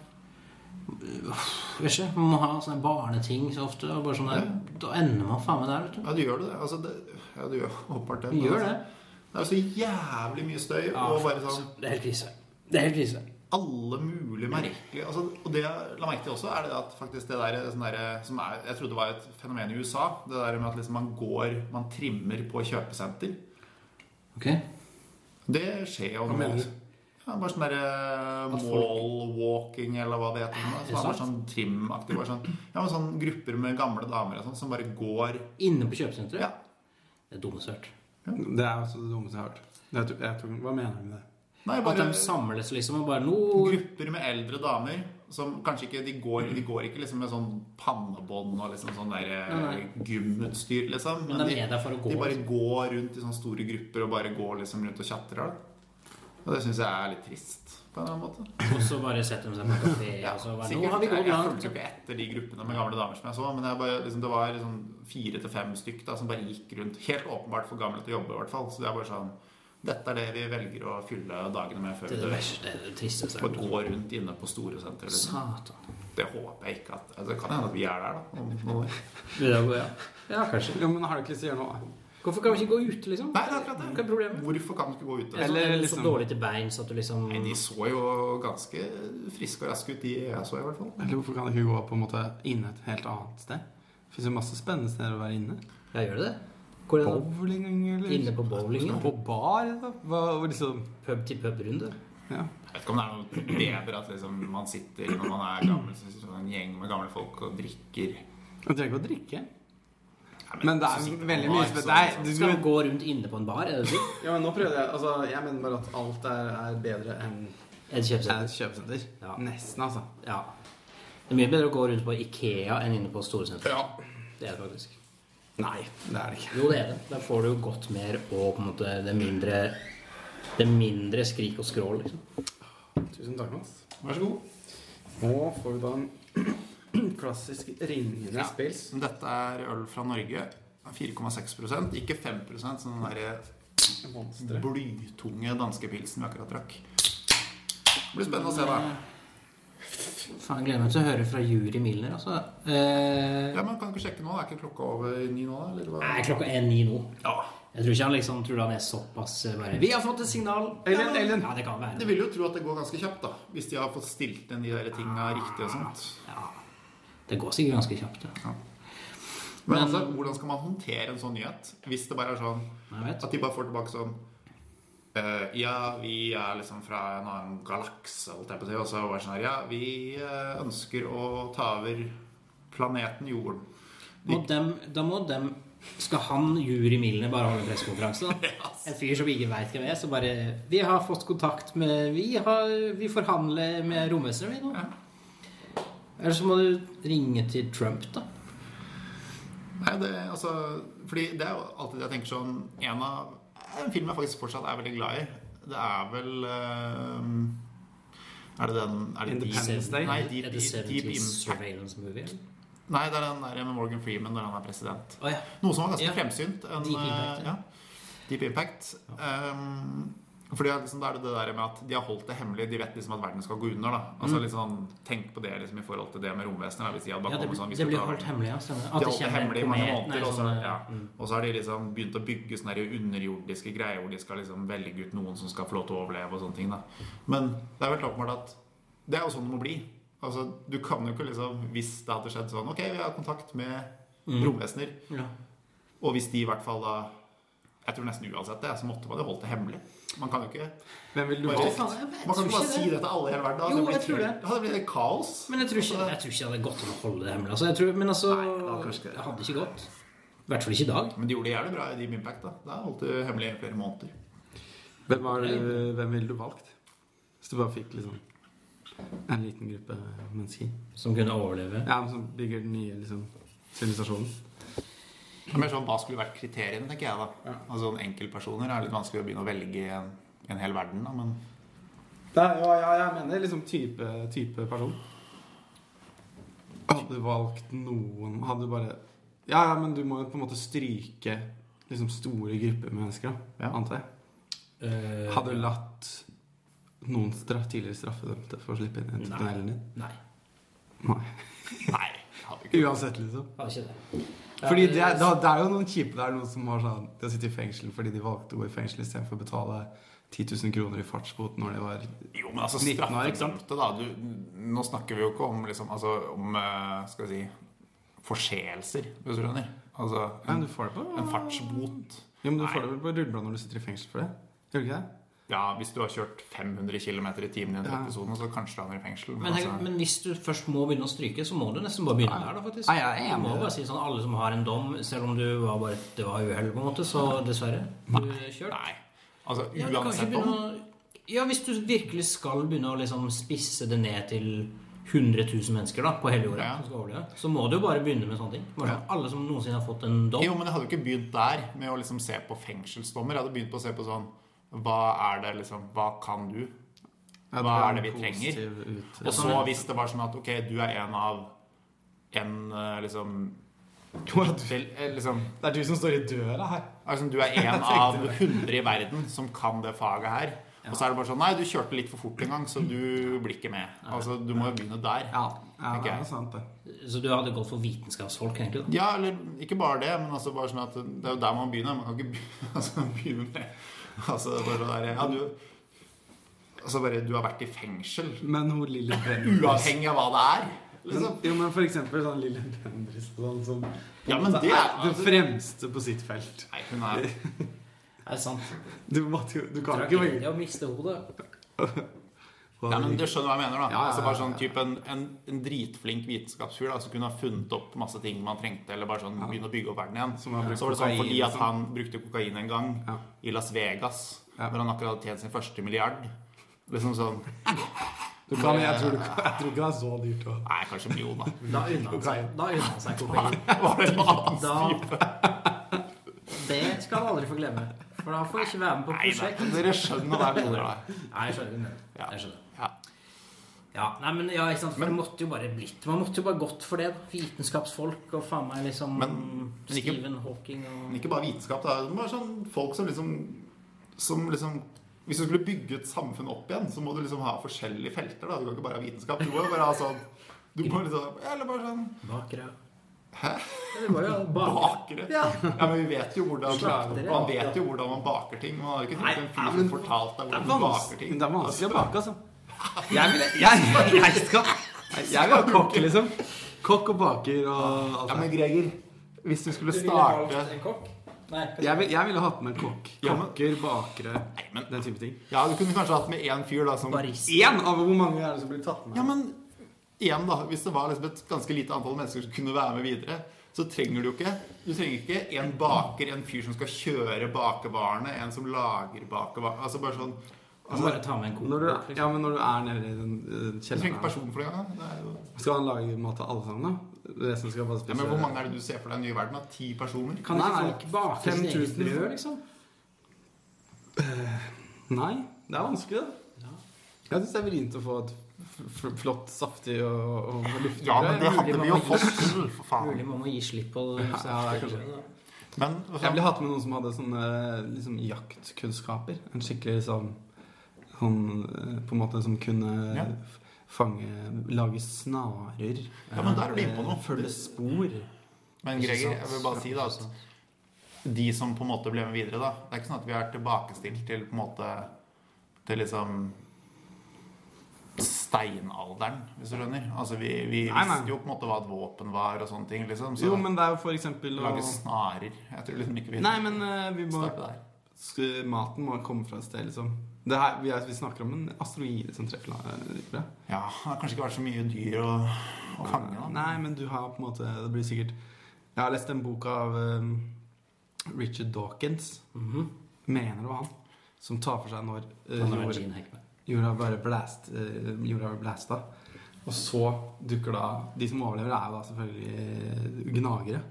Vet ikke. Man må ha sånne barneting så ofte. Og bare sånn der, Da ender man faen meg der, vet du. Ja, du gjør det. Altså, det ja, du gjør åpenbart det. Men gjør altså, det. Det er så jævlig mye støy. Ja, og bare sånn Det er helt krise. Det er helt krise. alle mulige merkelige altså, Og det jeg la merke til også, er det at faktisk det der, sånn der som er, Jeg trodde var et fenomen i USA. Det der med at liksom man går Man trimmer på kjøpesenter. Ok. Det skjer jo nå. Ja, bare sånn derre At folk- mall-walking, eller hva det heter. Som det er bare sånn trimaktig. Bare sånn, ja, men sånn grupper med gamle damer og sånn, som bare går Inne på kjøpesenteret? Ja. Det er dummeste jeg har hørt. Det er også det dummeste jeg har hørt. Jeg tror- jeg tror- Hva mener du med det? Nei, At de samles liksom og bare noe grupper med eldre damer som kanskje ikke De går, de går ikke liksom med sånn pannebånd og liksom sånn der Nei, nei. gymutstyr, liksom. Men de er der for å gå. de bare går rundt i sånne store grupper og bare går liksom rundt og tjatrer. Og det syns jeg er litt trist, på en eller annen måte. Og så bare setter de seg på kafé ja, så sikkert. Nå har vi gått jeg fulgte jo ikke etter de gruppene med gamle damer som jeg så, men jeg bare, liksom, det var liksom fire til fem stykk da, som bare gikk rundt. Helt åpenbart for gamle til å jobbe, i hvert fall. Så det er bare sånn Dette er det vi velger å fylle dagene med før Det er det verste. Det er det tristeste hørt. gå rundt inne på store sentre. Liksom. Satan. Det håper jeg ikke at altså, Det kan hende at vi er der, da. Om noen år. Det ja? Ja, kanskje. Jo, men har du ikke lyst til å gjøre noe? Hvorfor kan vi ikke gå ute, liksom? Nei, det er akkurat det. Hva er problemet? Hvorfor kan vi ikke gå ute? Eller, Eller er liksom- så dårlig til beins at du liksom Nei, de så jo ganske friske og raske ut, de jeg så i hvert fall. Eller hvorfor kan ikke gå på en måte inne et helt annet sted? Det fins jo masse spennende steder å være inne. Ja, gjør det det? Hvor er det? Bowling, eller Inne på bowlingen? På bar, da? Hva, liksom Pub-til-pub-runde? Ja. Jeg vet ikke om det er noe bedre at liksom, man sitter når man er gammel, så sånn en gjeng med gamle folk og drikker. Du trenger ikke å drikke. Men det er veldig mye spennende. sånn- sånn- Skal man gå rundt inne på en bar? Er det det? Ja, men nå prøvde jeg Altså, jeg mener bare at alt er, er bedre enn Et kjøpesenter? et kjøpesenter. Ja. Nesten, altså. Ja. Det er mye bedre å gå rundt på Ikea enn inne på Storesenteret. Ja. Det er det faktisk. Nei, det er det ikke. Jo, det er det. Der får du jo godt mer og på en måte det mindre Det mindre skrik og skrål, liksom. Tusen takk, Mats. Vær så god. Nå får vi da en klassisk ringende Ja. spils. Dette er øl fra Norge. 4,6% ikke 5% sånn den der blytunge danske pilsen vi akkurat drakk. Det blir spennende å se, da. Faen, jeg gleder meg til å høre fra Juri Milner, altså. Eh, Ja, men Kan du ikke sjekke nå? Er ikke klokka over ni nå? da, Eller hva? Nei, klokka er ni nå. Ja. Jeg tror ikke han liksom tror han er såpass eh, bare Vi har fått et signal! Ellen, Ellen. Ja, det kan Du være. vil jo tro at det går ganske kjapt, da. Hvis de har fått stilt inn de der tinga riktig og sånt. Ja. Det går sikkert ganske kjapt. Ja. Men, Men- altså, hvordan skal man håndtere en sånn nyhet? Hvis det bare er sånn at de bare får tilbake sånn uh, Ja, vi er liksom fra en annen galakse, holdt jeg på å si. Og så bare sånn her Ja, vi eh, ønsker å ta over planeten Jorden. Må dem, da må dem Skal han Juri Milne, bare holde pressekonferanse? da? En fyr som ikke veit hvem er, så bare Vi har fått kontakt med Vi, har, vi forhandler med romvesenet, vi nå. Ja. Eller så må du ringe til Trump, da. Nei, det, altså, fordi det er jo alltid det jeg tenker sånn En av En film jeg faktisk fortsatt er veldig glad i, det er vel uh, Er det den er det Independence Deep- Day? Nei, Er det Deep 70s Impact. Surveillance Movie? Nei, det er den der med Morgan Freeman når han er president. Oh, ja. Noe som var ganske Ja. fremsynt. En, Deep Impact, eh, ja. ja. Deep Impact. Um, fordi liksom, Da er det det der med at de har holdt det hemmelig. De vet liksom at verden skal gå under. da Altså Mm. litt sånn, Tenk på det liksom i forhold til det med romvesenet. Hvis de hadde bare ja det, sånn det blir holdt hemmelig, ja. Stemmer. At de holdt det hemmelig i mange måneder. Og så, sånn, ja. mm. har de liksom begynt å bygge sånne her underjordiske greier hvor de skal liksom velge ut noen som skal få lov til å overleve. og sånne ting da Men det er vel åpenbart at det er jo sånn det må bli. Altså, Du kan jo ikke liksom Hvis det hadde skjedd sånn Ok, vi har kontakt med Mm. romvesener. Ja. Og hvis de i hvert fall da Jeg tror nesten uansett det, så måtte man jo holdt det hemmelig. Man kan jo ikke Men vil du Bare-? Faen, Man kan ikke bare si det. til alle i hele verden. da. Jo, Det blir jeg tror det. Ja, det blir helt kaos. Men jeg tror ikke, jeg tror ikke det hadde gått an å holde det hemmelig. Altså, jeg tror, men altså Nei, det hadde ikke- hadde ikke gått. I hvert fall ikke i dag. Men de gjorde det jævlig bra i Deep Impact. da. Da holdt det hemmelig i flere måneder. Hvem, var, hvem ville du valgt? Hvis du bare fikk liksom en liten gruppe mennesker. Som kunne overleve. Ja, men Som bygger den nye liksom, sivilisasjonen. Det er mer sånn, Hva skulle vært kriteriene, tenker jeg. da. Ja. Altså Enkeltpersoner er litt vanskelig å begynne å velge i en, en hel verden. da, men Er, ja, ja, jeg mener liksom type, type person. Hadde du valgt noen Hadde du bare Ja, ja, men du må jo på en måte stryke liksom store grupper med mennesker, da, Ja. antar jeg. Eh, Hadde du latt noen straff, tidligere straffedømte få slippe inn i tunnelen din? Nei, Nei. nei. Uansett, liksom. hadde ikke det. Fordi det er, det er jo noen kjipe der, noen som har sånn De har sittet i fengsel fordi de valgte å gå i fengsel istedenfor å betale 10 000 kroner i fartsbot når de var Jo, men altså 19 år, straffedømte, da. Du, nå snakker vi jo ikke om liksom, altså, om eh, skal vi si forseelser, hvis du skjønner. Altså Nei, en, du får det på en fartsbot. Jo, men du Nei. får det vel på rullebladet når du sitter i fengsel for det? Gjør du ikke det? Ja, hvis du har kjørt 500 km i timen i en Ja. trappesone, så kanskje du havner i fengsel. Men, men, altså, men hvis du først må begynne å stryke, så må du nesten bare begynne der, da, faktisk. Nei, jeg må bare si sånn alle som har en dom, selv om du var bare det var uhell, på en måte, så dessverre. Du kjørt. Nei. Altså, Ja, uansett om begynne å Ja, hvis du virkelig skal begynne å liksom spisse det ned til 100 000 mennesker da, på hele jorda, Ja. som skal overleve, så må du jo bare begynne med sånne ting. Bare sånn, Alle som noensinne har fått en dom. Jo, men jeg hadde jo ikke begynt der med å liksom se på fengselsdommer. Jeg hadde begynt på å se på sånn Hva er det liksom Hva kan du? Hva er det vi trenger? Og så hvis det var sånn at ok, du er en av en eh, liksom til, eh, liksom Det er du som står i døra her. Altså, du er en av 100 i verden som kan det faget her. Og så er det bare sånn Nei, du kjørte litt for fort en gang, så du blir ikke med. Altså, Du må jo begynne der. Ja, ja det er sant, det. Så du hadde gått for vitenskapsfolk, egentlig? da? Ja, eller ikke bare det, men altså bare sånn at det er jo der man begynner. Man kan ikke begynne, altså, begynne med Altså bare sånn der Ja, du Altså bare Du har vært i fengsel. Men hun lille Bendriss Uavhengig av hva det er. men, Liksom. Jo, men for eksempel sånn lille Bendriss sånn som Ja, men det er- det fremste på sitt felt. Nei, hun er Er det sant? Du, måtte du kan ikke ikke Tragedie velge å miste hodet. Ja, men Du skjønner hva jeg mener, da? Ja, ja, ja, Altså bare sånn type en, en, en dritflink vitenskapsfyr da, som kunne ha funnet opp masse ting man trengte, eller bare sånn begynne å bygge opp verden igjen. Som Så var det sånn kokain, fordi at liksom. han brukte kokain en gang Ja. i Las Vegas, Ja. når han akkurat hadde tjent sin første milliard. Liksom sånn Du kan, jeg, tror du, jeg tror ikke det er så dyrt Også. Nei, kanskje en million, da. Da unna han seg, da unna han seg kokain. Var det en annen Da, det skal han aldri få glemme. For da får ikke være med på Nei, da, dere skjønner hva jeg mener. Nei, jeg skjønner. det. Jeg skjønner. Ja. Ja, nei, men ja, ikke sant, for det måtte jo bare blitt Man måtte jo bare gått for det. da. Vitenskapsfolk og faen meg liksom Men- men ikke- Stephen Hawking og Men ikke bare vitenskap. Det er bare sånn folk som liksom, som liksom Hvis du skulle bygge et samfunn opp igjen, så må du liksom ha forskjellige felter. Da. Du kan ikke bare ha vitenskap. Du må bare ha sånn du må liksom, Eller bare sånn bakere. Hæ? Bakere. Ja. Ja, men vi vet jo hvordan Slaktere. Man vet jo hvordan man baker ting. Man har ikke tenkt en fyr som fortalte deg hvordan du baker ting. det er vanskelig å bake, altså. Jeg vil, jeg, jeg skal Jeg vil ha kokk, liksom. Kokk og baker og alt Ja, det. men Greger, hvis du skulle ville starte? Nei, Jeg, vil, jeg hatt med en kokk. Ja, Kokker, bakere, Nei, men den type ting. Ja, du kunne kanskje hatt med én fyr da som. Én av hvor mange er det som blir tatt med? Ja, men igjen da, hvis det var liksom et ganske lite antall mennesker som kunne være med videre, så trenger du jo ikke Du trenger ikke en baker, en fyr som skal kjøre bakevarene, en som lager bakevarene Altså bare sånn Må bare ta med en Når du, ja, men når du er nede i den uh, kjelleren person for det. Det er jo Skal han lage mat til alle sammen, da? Resten skal bare ja, Men hvor mange er det du ser for deg i den nye verden? Ti personer? Kan Nei, ikke folk bake sitt 5000 eget brød, liksom? Nei, det er vanskelig, da. Jeg syns det er vrient å få et flott, saftig og, og luftig Ja, men det hadde vi jo fått til, for faen. Mulig man må gi slipp på Ja, det er kanskje Men Jeg ville hatt med noen som hadde sånne liksom, jaktkunnskaper. En skikkelig sånn, sånn På en måte som kunne Ja. fange Lage snarer. Ja, men der er du inne på noe. eh, Følge spor. Men Greger, jeg vil bare si da at de som på en måte ble med videre, da Det er ikke sånn at vi er tilbakestilt til på en måte Til liksom steinalderen, hvis du skjønner. Altså, vi, vi Nei, nei. visste jo på en måte hva et våpen var og sånne ting, liksom. Så Jo, men det er jo for eksempel å lage snarer Jeg tror liksom ikke vi Nei, men uh, vi må Maten må komme fra et sted, liksom. Det her, vi, er, vi snakker om en asteroide som treffer jorda. Ja, det har kanskje ikke vært så mye dyr å, å fange, da. Nei, men du har på en måte Det blir sikkert Jeg har lest en bok av um, Richard Dawkins. Mhm. Mener det var han. Som tar for seg når uh, jord- jorda bare blast, uh, jorda blasta. Og så dukker da De som overlever, er jo da selvfølgelig eh, gnagere.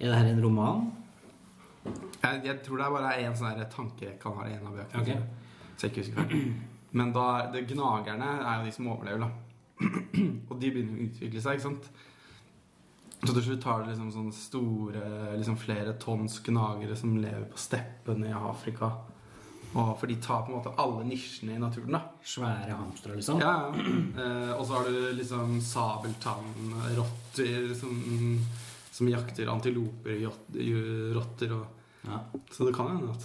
Er det her en roman? Jeg, jeg tror det er bare én sånn tanke kan være en av bøkene. Ok. Så jeg ikke husker. Men da det gnagerne er jo de som overlever, da. Og de begynner å utvikle seg, ikke sant. Så til slutt har du liksom sånne store, liksom flere tonns gnagere som lever på steppene i Afrika. Og for de tar på en måte alle nisjene i naturen, da. Svære hamstere, liksom? Ja, ja. Eh, og så har du liksom sabeltannrotter som, som jakter antiloper, rotter og Ja. Så det kan hende at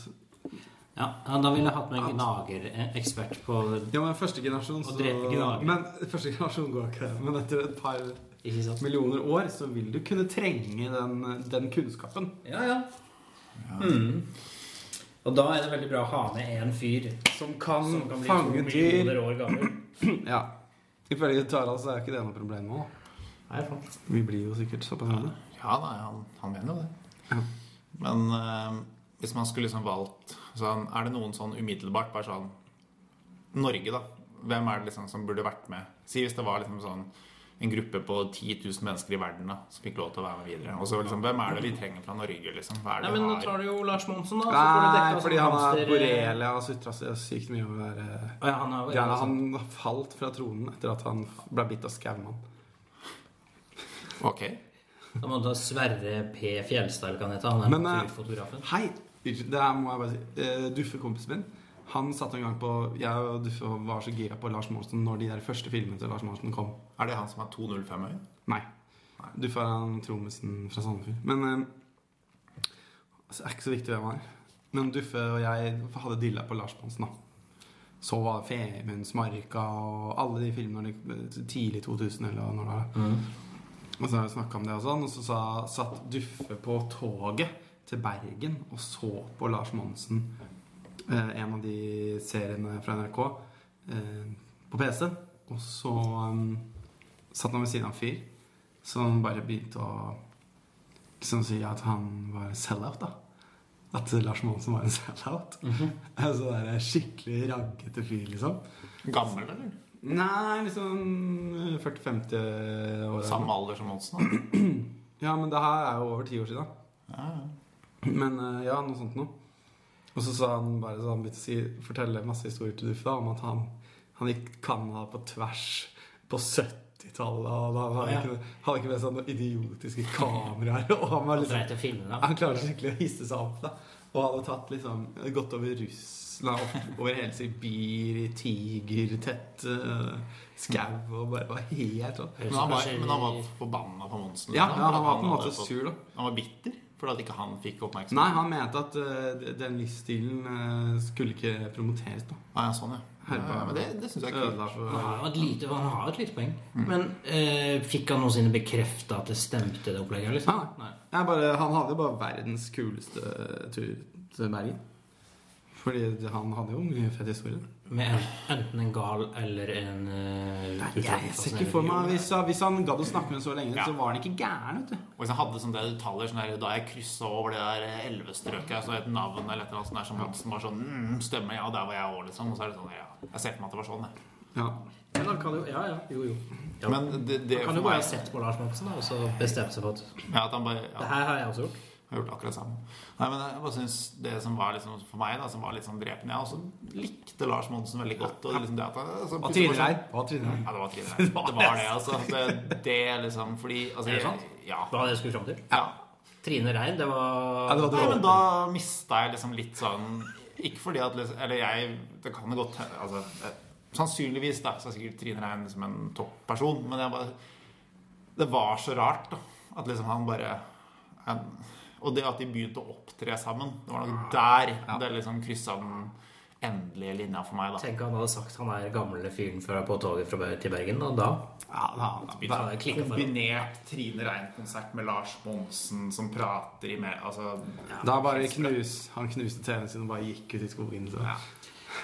Ja, ja, da ville jeg hatt med en gnagerekspert på Ja, men første generasjon så. Men første generasjon går ikke. Men etter et par millioner år så vil du kunne trenge den, den kunnskapen. Ja, ja. Mm. Og da er det veldig bra å ha med en fyr Som kan, som kan bli fange dyr. Ja. Ifølge Tarald så er ikke det noe problem nå. Nei. Vi blir jo sikkert såpass gamle. Ja, da, han, han mener jo det. Ja. Men eh, hvis man skulle liksom valgt sånn, Er det noen sånn umiddelbart bare sånn Norge, da. Hvem er det liksom som burde vært med? Si hvis det var liksom sånn en gruppe på 10 000 mennesker i verden da, som fikk lov til å være med videre. Og så liksom, Hvem er det vi trenger fra Norge? liksom? Hva er Nei, men nå tar du jo Lars Monsen, da. Så får du Nei, dekka fordi han er hamster- borrelia og sutra så sykt mye over det Å, ja, han er, Ja, han falt fra tronen etter at han ble bitt av skaumann. Ok. Da må du ha Sverre P. Fjellstad, kan hva Han er Men, eh, naturfotografen. Hei! Det her må jeg bare si. Eh, Duffe, kompisen min, han satt en gang på Jeg og Duffe var så gira på Lars Monsen når de der første filmene til Lars Monsen kom. Er det han som har 205-øye? Nei. Duffe er han trommisen fra Sandefjord. Men eh, altså, Det er ikke så viktig hvem han er. Men Duffe og jeg hadde dilla på Lars Monsen, da. Så var det Femunds Marka og alle de filmene de- tidlig 2000 eller når det var. Mm. Og så snakka om det og sånn, og så sa, satt Duffe på toget til Bergen og så på Lars Monsen, eh, en av de seriene fra NRK, eh, på PC. Og så um, satt han ved siden av en fyr som bare begynte å liksom si at han var sell-out, da. At Lars Monsen var en sell-out. Altså det er skikkelig raggete fyr, liksom. Gammel, eller? Nei, liksom 40-50 år. Samme alder som Monsen? Ja, men det her er jo over ti år siden. Ja, ja. Men eh, ja, noe sånt noe. Og så sa han bare så han begynte å si, fortelle masse historier til Duffe da, om at han, han gikk Canada på tvers på 70-tallet. Og han hadde, Ja. ikke, hadde ikke med seg noen idiotiske kameraer. Og han, var liksom, filmene. han klarte skikkelig å hisse seg opp. da Og hadde tatt liksom gått over Russland, opp, over hele Sibir, i tigertett uh, skau og bare var helt sånn. Men han var, men han var forbanna på Monsen? Ja, liksom, ja, han var på en måte sur, da. Han var bitter for at ikke han fikk oppmerksomhet? Nei, han mente at uh, den livsstilen uh, skulle ikke promoteres. da Ah, ja, sånn, ja. Her ja, på- ja men det, det syns jeg er kult. For Han har jo et lite, har et lite poeng. Mm. Men eh, fikk han noensinne bekrefta at det stemte, det opplegget? Liksom? Nei. Jeg bare, Han hadde jo bare verdens kuleste tur til Bergen. Fordi han hadde jo mye fett historie. Med enten en gal eller en uh, Jeg ser ikke for meg Hvis, hvis han gadd å snakke med henne så lenge, Ja. så var han ikke gæren. vet du Og hvis han hadde sånne detaljer sånn der, Da jeg kryssa over det der elvestrøket, så et navn eller et eller annet sånt der som var sånn mm, Stemmer, ja, der var jeg òg, liksom. Og så er det sånn, ja. Jeg ser for meg at det var sånn, jeg. Ja. Men han kan jo Ja, ja. Jo, jo. Ja. Men det, det han kan jo bare ha sett på Lars Monsen og så bestemt seg for at Ja, at han bare det her har jeg også gjort. Har gjort akkurat sammen. Nei, men jeg bare synes Det som var liksom for meg, da, som var litt sånn drepende Jeg også likte Lars Monsen veldig godt. Og liksom det at han, altså, Trine Rein. sånn- Ja, det var Trine Rein. Det var det, altså. Det, det liksom Fordi altså, Er det sant? Ja. Hva var det du skulle fram til? ja. Trine Rein, det var Ja, det var Nei, men da mista jeg liksom litt sånn Ikke fordi at liksom, Eller jeg Det kan det godt hende altså, eh, Sannsynligvis da, så er sikkert Trine Rein liksom en topperson, men jeg bare Det var så rart, da. At liksom han bare han, Og det at de begynte å opptre sammen, det var nok der Ja. det liksom kryssa den endelige linja for meg, da. Tenk han hadde sagt han er gamle fyren fra, på toget fra, til Bergen, og da Ja, da, da. Kombinert Trine Rein-konsert med Lars Monsen som prater i med Altså da bare knus, han knuste TV-en sin og bare gikk ut i skogen. Så. Ja.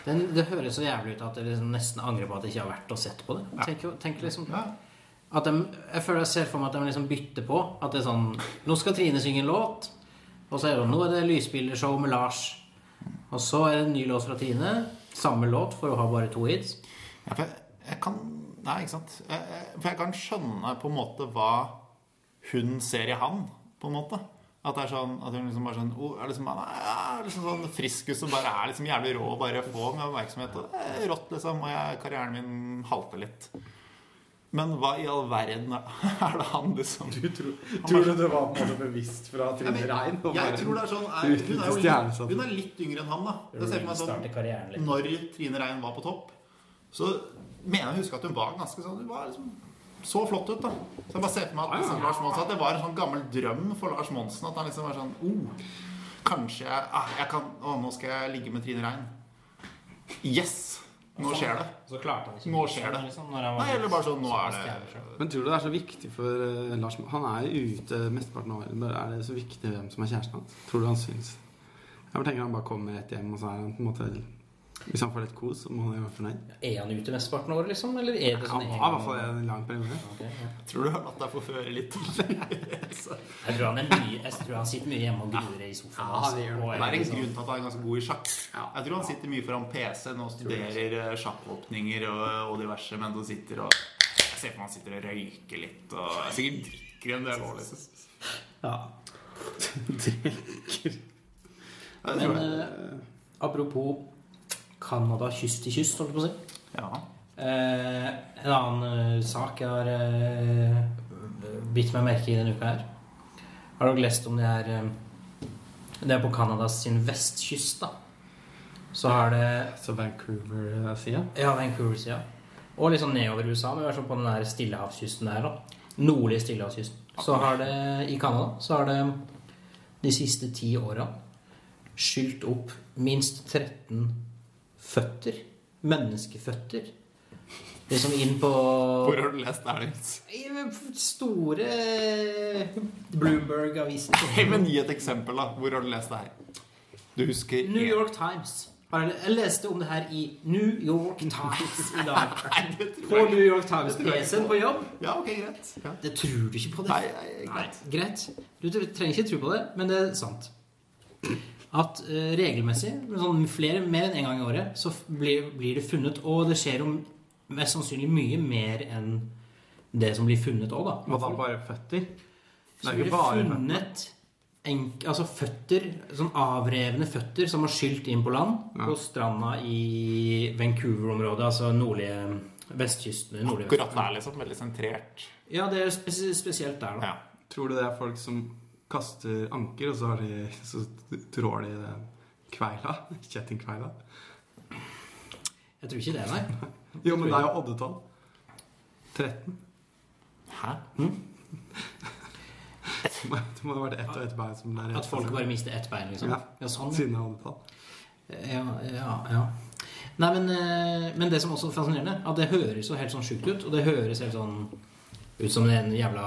Den, Det høres så jævlig ut at jeg liksom nesten angrer på at jeg ikke har vært og sett på det. Tenk, tenk liksom Ja. At de, Jeg føler jeg ser for meg at de liksom bytter på. At det er sånn Nå skal Trine synge en låt. Og så er det nå er det lysbildershow med Lars. Og så er det en ny låt fra Trine. Samme låt for å ha bare to hits. Ja, for jeg, jeg kan Nei, ikke sant. Jeg, for jeg kan skjønne på en måte hva hun ser i han, på en måte. At det er sånn At hun liksom bare sånn oh, er liksom, er liksom sånn friskus som bare er liksom jævlig rå og bare få med oppmerksomhet. Og det er rått, liksom. Og jeg, karrieren min halter litt. Men hva i all verden er det han liksom Du tror, tror du det var på en måte bevisst fra Trine Rein? jeg tror det er sånn er, hun, er jo litt, hun er litt yngre enn han, da. Det ser meg sånn. Når Trine Rein var på topp, så mener jeg å huske at hun var ganske sånn Hun var liksom så flott ut, da. Så jeg bare ser for meg at, liksom, Lars Monsen, at det var en sånn gammel drøm for Lars Monsen. At han liksom var sånn oh, Kanskje jeg, ah, jeg kan Å, nå skal jeg ligge med Trine Rein. Yes! Nå skjer det. Så klarte han ikke Nå skjer det. Liksom, når han var Nei, eller bare sånn Nå er det. Men tror du det er så viktig for uh, Lars Han er jo ute mesteparten av året. Er det så viktig hvem som er kjæresten hans? Tror du han syns Jeg bare tenker han bare kommer rett hjem, og så er han på en måte Hvis han får litt kos, så må han jo være fornøyd. Er han ute mesteparten av året, liksom? Eller er det sånn Han var i hvert fall en lang periode. Okay, ja. Tror du har latt deg forføre litt? Jeg tror han er mye Jeg tror han sitter mye hjemme og gruer i sofaen. Ja, altså, det gjør det. Det er en liksom- grunn til at han er ganske god i sjakk. Jeg tror han sitter mye foran PC-en og studerer eh, sjakkåpninger og, og diverse, men han sitter og Jeg ser for meg han sitter og røyker litt og sikkert drikker en del år, liksom. Ja. Drikker. Men eh, apropos Canada kyst til kyst, holdt jeg på å si. Ja. Eh, en annen eh, sak jeg har eh, bitt meg merke i denne uka her. Har dere lest om det her eh, Det er på Canadas sin vestkyst, da. Så har det Så Vancouver-sida? Ja, Vancouver-sida. Og litt sånn nedover USA, men i hvert fall på den der stillehavskysten der, da. Nordlige stillehavskysten. Så har det i Canada så har det de siste ti åra skylt opp minst 13 føtter. Menneskeføtter. Liksom inn på Hvor har du lest det her? Store Bloomberg-aviser. Hey, men Gi et eksempel, da. Hvor har du lest det her? Du husker New York Times. Jeg leste om det her i New York Times i dag. Nei, På New. York Times-PC-en på jobb. Ja, ok, greit. Ja. Det tror du ikke på det. Nei, greit. Du trenger ikke tro på det, men det er sant. At eh, regelmessig, sånn flere, mer enn én en gang i året, så blir, blir det funnet Og det skjer jo mest sannsynlig mye mer enn det som blir funnet òg, da. Hva da, bare føtter? Det er ikke bare funnet enk, altså føtter, sånn avrevne føtter som har skylt inn på land Ja. på stranda i Vancouver-området, altså nordlige vestkysten. Nordlige Akkurat der, liksom. Veldig sentrert. Ja, det er spes spesielt der, da. Ja. Tror du det er folk som kaster anker, og så, har de, så trår de den kveila? Kjettingkveila? Jeg tror ikke det, nei. Jo, men det er jo oddetall. 13. Hæ? Det må ha vært ett og ett bein som der. At folk bare mister ett bein, liksom. Ja. Ja, sånn. Siden av oddetall. Ja, ja, ja. Nei, men, eh, men det som også er fascinerende, at det høres jo helt sånn sjukt ut. Og det høres helt sånn ut som en jævla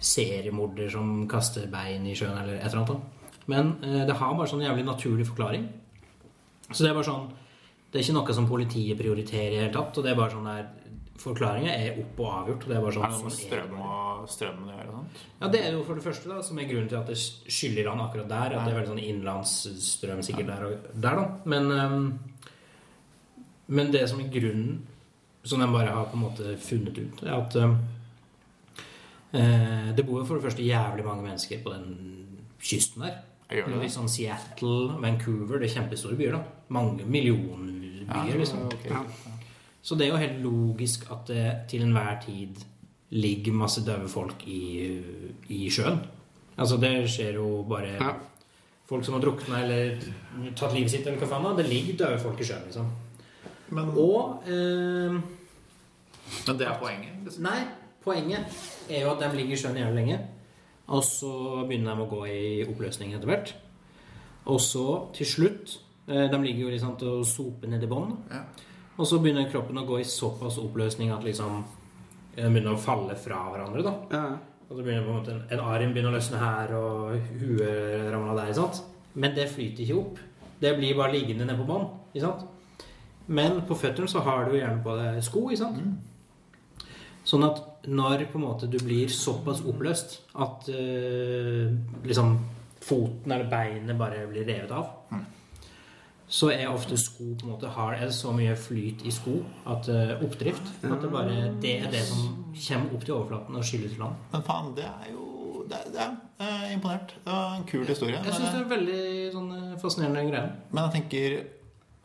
seriemorder som kaster bein i sjøen eller et eller annet. Men eh, det har bare sånn jævlig naturlig forklaring. Så det er bare sånn Det er ikke noe som politiet prioriterer i det hele tatt. Og det er bare sånn der Forklaringa er opp og avgjort. Og det er bare sånn, Er det noe med sånn det strøm og strømmen å gjøre? Ja, Det er jo for det første da, som er grunnen til at det skyller an akkurat der. At det er veldig sånn innenlandsstrøm sikkert der og der, da. Men, um, men det som er grunnen, som de bare har på en måte funnet ut, er at eh, det bor jo for det første jævlig mange mennesker på den kysten der. Gjør det. Litt sånn Seattle, Vancouver, det er kjempestore byer, da. Mange millionbyer, liksom. ok. Ja. Så det er jo helt logisk at det til enhver tid ligger masse døve folk i, i sjøen. Altså, det skjer jo bare Ja. Folk som har drukna eller tatt livet sitt, eller hva faen. Det ligger døde folk i sjøen, liksom. Men, Og eh, men det er poenget? Liksom. Nei, poenget er jo at de ligger i sjøen jævlig lenge. Og så begynner de å gå i oppløsning etter hvert. Og så, til slutt, Eh, De ligger jo liksom til å sope ned i bånn. Ja. Og så begynner kroppen å gå i såpass oppløsning at liksom de begynner å falle fra hverandre. da. Ja. Og så begynner på en måte en, arm begynner å løsne her, og huet ramler der. sant? Men det flyter ikke opp. Det blir bare liggende nede på bånn. Men på føttene så har du jo gjerne på deg sko. ikke sant? Sånn at når på en måte du blir såpass oppløst at uh, liksom foten eller beinet bare blir revet av, så er ofte sko på en måte har det så mye flyt i sko at uh, oppdrift at det bare det er det som kommer opp til overflaten og skyller til land. Men faen, det er jo det det er, er imponert. Det var en kul historie. Jeg men syns det er veldig sånn eh, fascinerende greie. Men jeg tenker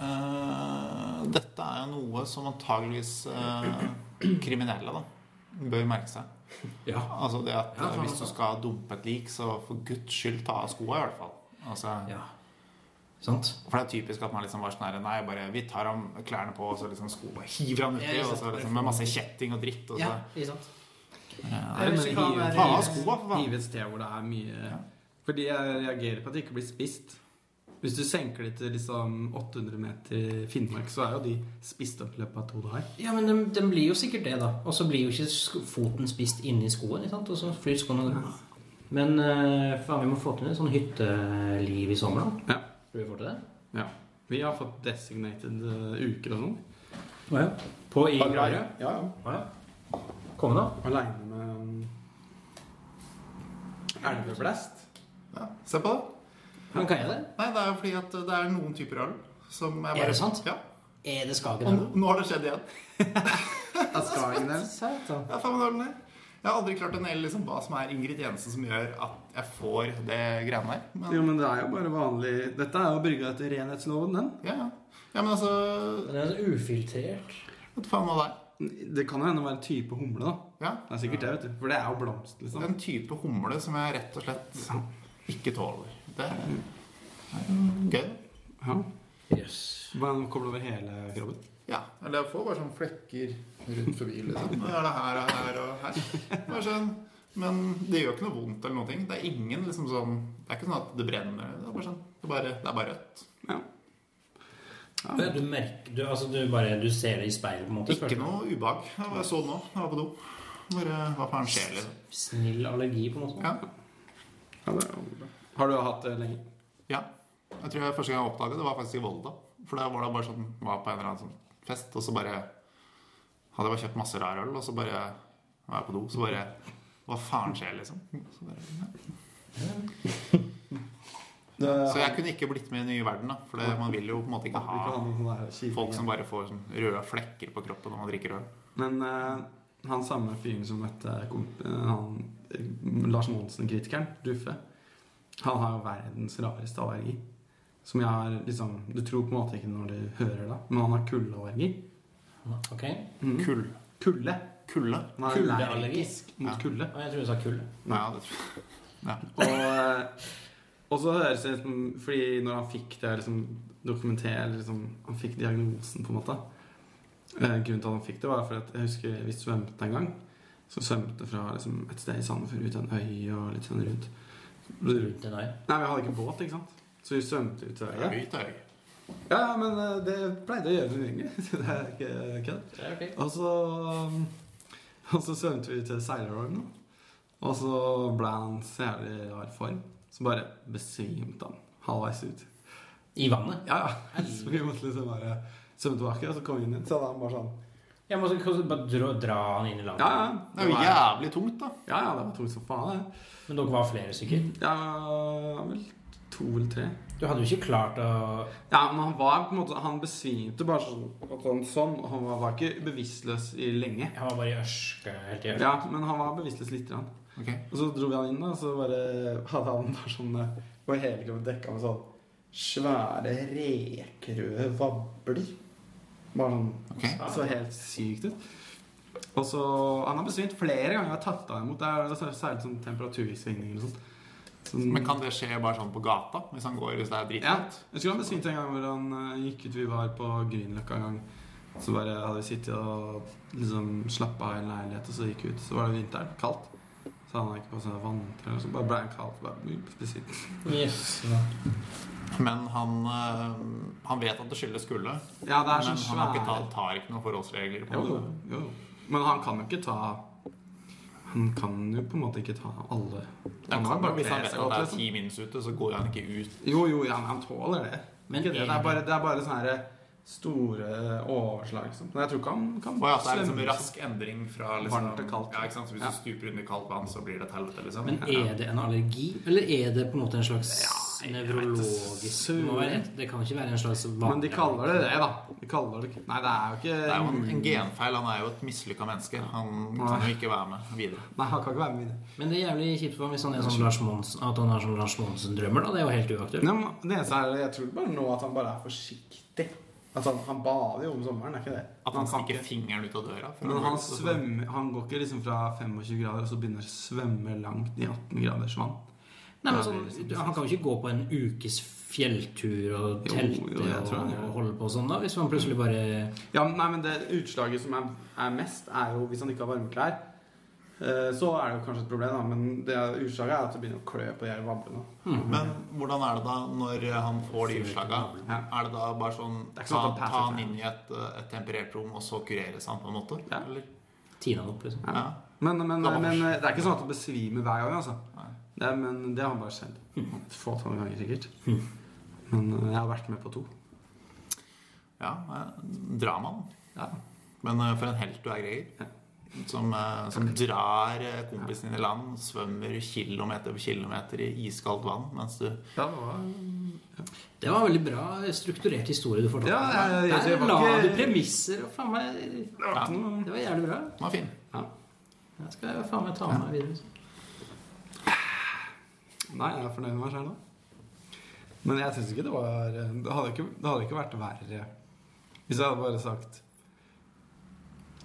uh, Dette er jo noe som antageligvis uh, kriminelle da bør merke seg. Ja. Altså det at Ja, Hvis du altså. skal dumpe et lik, så for guds skyld ta av skoa, i hvert fall. Altså, ja. Sant? For det er typisk at man liksom var sånn her Nei, bare vi tar ham klærne på, og så liksom sko bare hiver han uti, Ja, og så liksom med masse kjetting og dritt. Og så, Ja, ikke sant? Ja, er- det er Ta av skoa, for faen. Hvor det er mye Fordi jeg reagerer på at det ikke blir spist. Hvis du senker det til liksom 800 meter Finnmark, så er jo de spist opp i løpet av to dager. Ja, men den, den blir jo sikkert det, da. Og så blir jo ikke foten spist inni skoen. ikke sant? Og så flyr skoene Men eh, faen, vi må få til et sånn hytteliv i sommer, da. Ja. Tror vi får til det? Ja. Vi har fått designated eh, uker og sånn. Oh, ja. På i greie. Ja, ja. Ja. Konge, da. Aleine med um, elveblest. Ja, se på det. Men hva er det? Nei, det er jo fordi at det er noen typer øl som er bare Er det sant? Ja. Er det Skagen? nå, nå har det skjedd igjen. Av Skagen. Satan. Ja, faen, ølen her. Jeg har aldri klart å naile liksom, hva som er Ingrid Jensen som gjør at jeg får det greiene der. Men, Jo, men det er jo bare vanlig Dette er jo brygga etter renhetsloven, den. ja, ja. ja, men altså Den er så ufiltrert. Vet faen hva det er? Det kan jo hende å være en type humle, da. Ja, Det er sikkert det, vet du. For det er jo blomst, liksom. En type humle som jeg rett og slett ikke tåler. Det er jo gøy. Ja. Yes. Hvordan kommer det over hele kroppen? Ja, eller jeg får bare sånne flekker rundt forbi, liksom. Nå er det her og her og her. Bare sånn. Men det gjør ikke noe vondt eller noe. Det er ingen liksom sånn Det er ikke sånn at det brenner. Det er bare sånn. Det er bare, det er bare rødt. Ja. Ja, Du merker du, altså, du bare Du ser det i speilet, på en måte? Ikke noe ubehag. Jeg bare så det nå. Jeg var på do. Bare, hva faen skjer, liksom? Snill allergi, på en måte? Ja. ja det er jo bra. Har du hatt det lenge? ja. Jeg tror jeg første gang jeg oppdaget det, var faktisk i Volda. For der var det bare sånn Var på en eller annen sånn fest, og så bare Hadde jeg bare kjøpt masse rar øl, og så bare var jeg på do, så bare Hva faen skjer, liksom? Så, bare, ja. så jeg kunne ikke blitt med i den Nye verden, da. For det, man vil jo på en måte ikke ha kjipe folk som bare får sånn røde flekker på kroppen når man drikker øl. Men uh, han samme fyren som møtte eh, han, eh, Lars Monsen-kritikeren, Ruffe, han har jo verdens rareste allergi. Som jeg har liksom Du tror på en måte ikke når du hører det, men han har kuldeallergi. Ok. Mm. Kull. Kulde. Kulde? Han er allergisk mot Ja. kulde. Og jeg tror du sa kull. Ja, det tror jeg. Ja. Og, eh, og så høres det liksom Fordi når han fikk det liksom dokumentert liksom, Han fikk diagnosen, på en måte. Eh, grunnen til at han fikk det, var fordi at jeg husker vi svømte en gang. Så svømte fra liksom, et sted i Sandefjord ut til en øy og litt sånn rundt. Rundt en øy. Nei, vi hadde ikke båt, ikke sant? Så vi svømte ut til øya. Ja, ja, men eh, det pleide å gjøre det lenge. Så det er ikke kødd. Og så, og så svømte vi til Seilerholm. Og så ble han så jævlig rar form. Så bare besvimte han halvveis ut. I vannet? Ja, ja. Så vi måtte liksom bare svømme tilbake, og så kom vi inn igjen. Så hadde han bare sånn Jeg må så bare dra, dra han inn i landet. Ja, ja. Det er jo var- jævlig tungt, da. Ja, ja, det var tungt som faen, det. Men dere var flere stykker. Ja, vel to eller tre. Du hadde jo ikke klart å Ja, men han var på en måte Han besvimte bare sånn, sånn, sånn og han var, var ikke bevisstløs i lenge. Han var bare i ørske helt i ørske. Ja, men han var bevisstløs lite grann. Okay. Og så dro vi han inn, da, og så bare hadde han bare sånn Var hele kroppen dekka med sånn svære rekerøde vabler. Bare sånn okay. Så helt sykt ut. Og så Han har besvimt flere ganger. Jeg har tatt han imot. Det er er særlig sånn temperatursvingninger og sånt. Sånn- Men kan det skje bare sånn på gata? Hvis han går hvis det er Ja. Jeg husker han besvimte en gang hvor han eh, gikk ut Vi var på Grünerløkka en gang. Så bare hadde vi sittet og liksom slappa av i en leilighet, og så gikk vi ut. Så var det vinteren. Kaldt. Så han hadde ikke på seg vanntøy, så bare ble han kald. Bare, «Ui, spesielt. Yes. Men han, eh, han vet at det skyldes kulde. Ja, det er Men sånn han har ikke tar, tar ikke noen forholdsregler på Jo, det. jo, jo. Men han kan jo ikke ta Han kan jo på en måte ikke ta alle Han kan bare, hvis han at det er liksom. ti minus ute, så går han ikke ut. Jo, jo, ja, men han tåler det. Men det. Det, er bare, det er bare sånn her store overslag. Liksom. Men jeg tror ikke han kan Og ja, det er liksom svømme. rask endring fra liksom, Varmt til kaldt. Ja, ikke sant? Så hvis Ja. du stuper under kaldt vann, så blir det et helvete, liksom. Men er det en allergi, eller er det på en måte en slags Ja, nevrologisk det. Kan ikke være en slags vann. Men de kaller det det, da. De kaller det ikke Nei, det er jo ikke Det er jo en, en genfeil. Han er jo et mislykka menneske. Han kan jo ikke være med videre. Nei, han kan ikke være med videre. Men det er jævlig kjipt for ham hvis han er sånn Lars Monsen, at han har sånn Lars Monsen-drømmer. da, Det er jo helt uaktuelt. Det eneste er Jeg tror bare nå at han bare er forsiktig. At han, bader jo om sommeren, er ikke det? At han, han stikker ikke- fingeren ut av døra. Men han svømmer Han går ikke liksom fra 25 grader og så begynner å svømme langt i 18 graders vann. Nei, men sånn, Han kan jo ikke gå på en ukes fjelltur og telte jo, jo, og, og holde på sånn, da. Hvis man plutselig bare Ja, nei, men det utslaget som er, er mest, er jo hvis han ikke har varme klær. Så er det jo kanskje et problem, da. Men det utslaget er at det begynner å klø på de her vablene. Men hvordan er det da når han får de utslaga? Ja. Er det da bare sånn ta, sånn han ta han inn i et, eh, et temperert rom, og så kureres han på en måte? Ja. Eller? Tina han opp, liksom. Ja. Men, men, Gammel. men det er ikke sånn at han besvimer hver gang, altså. Det er, men det har han bare skjedd. Et fåtall ganger, sikkert. Men eh, jeg har vært med på to. Ja, eh, dramaen. Ja. Men eh, for en helt du er, Greger. Ja. Som, eh, som drar eh, kompisen din i land, svømmer kilometer på kilometer i iskaldt vann mens du Ja, det var Det var en veldig bra strukturert historie du fortalte. Ja, jeg- jeg- Der det var la ikke- du premisser og faen meg Det var noe Det var jævlig bra. Den var fin. Jeg skal faen meg ta med meg videre. Nei, jeg er fornøyd med meg selv nå. Men jeg syns ikke det var Det hadde ikke, det hadde ikke vært verre hvis jeg hadde bare sagt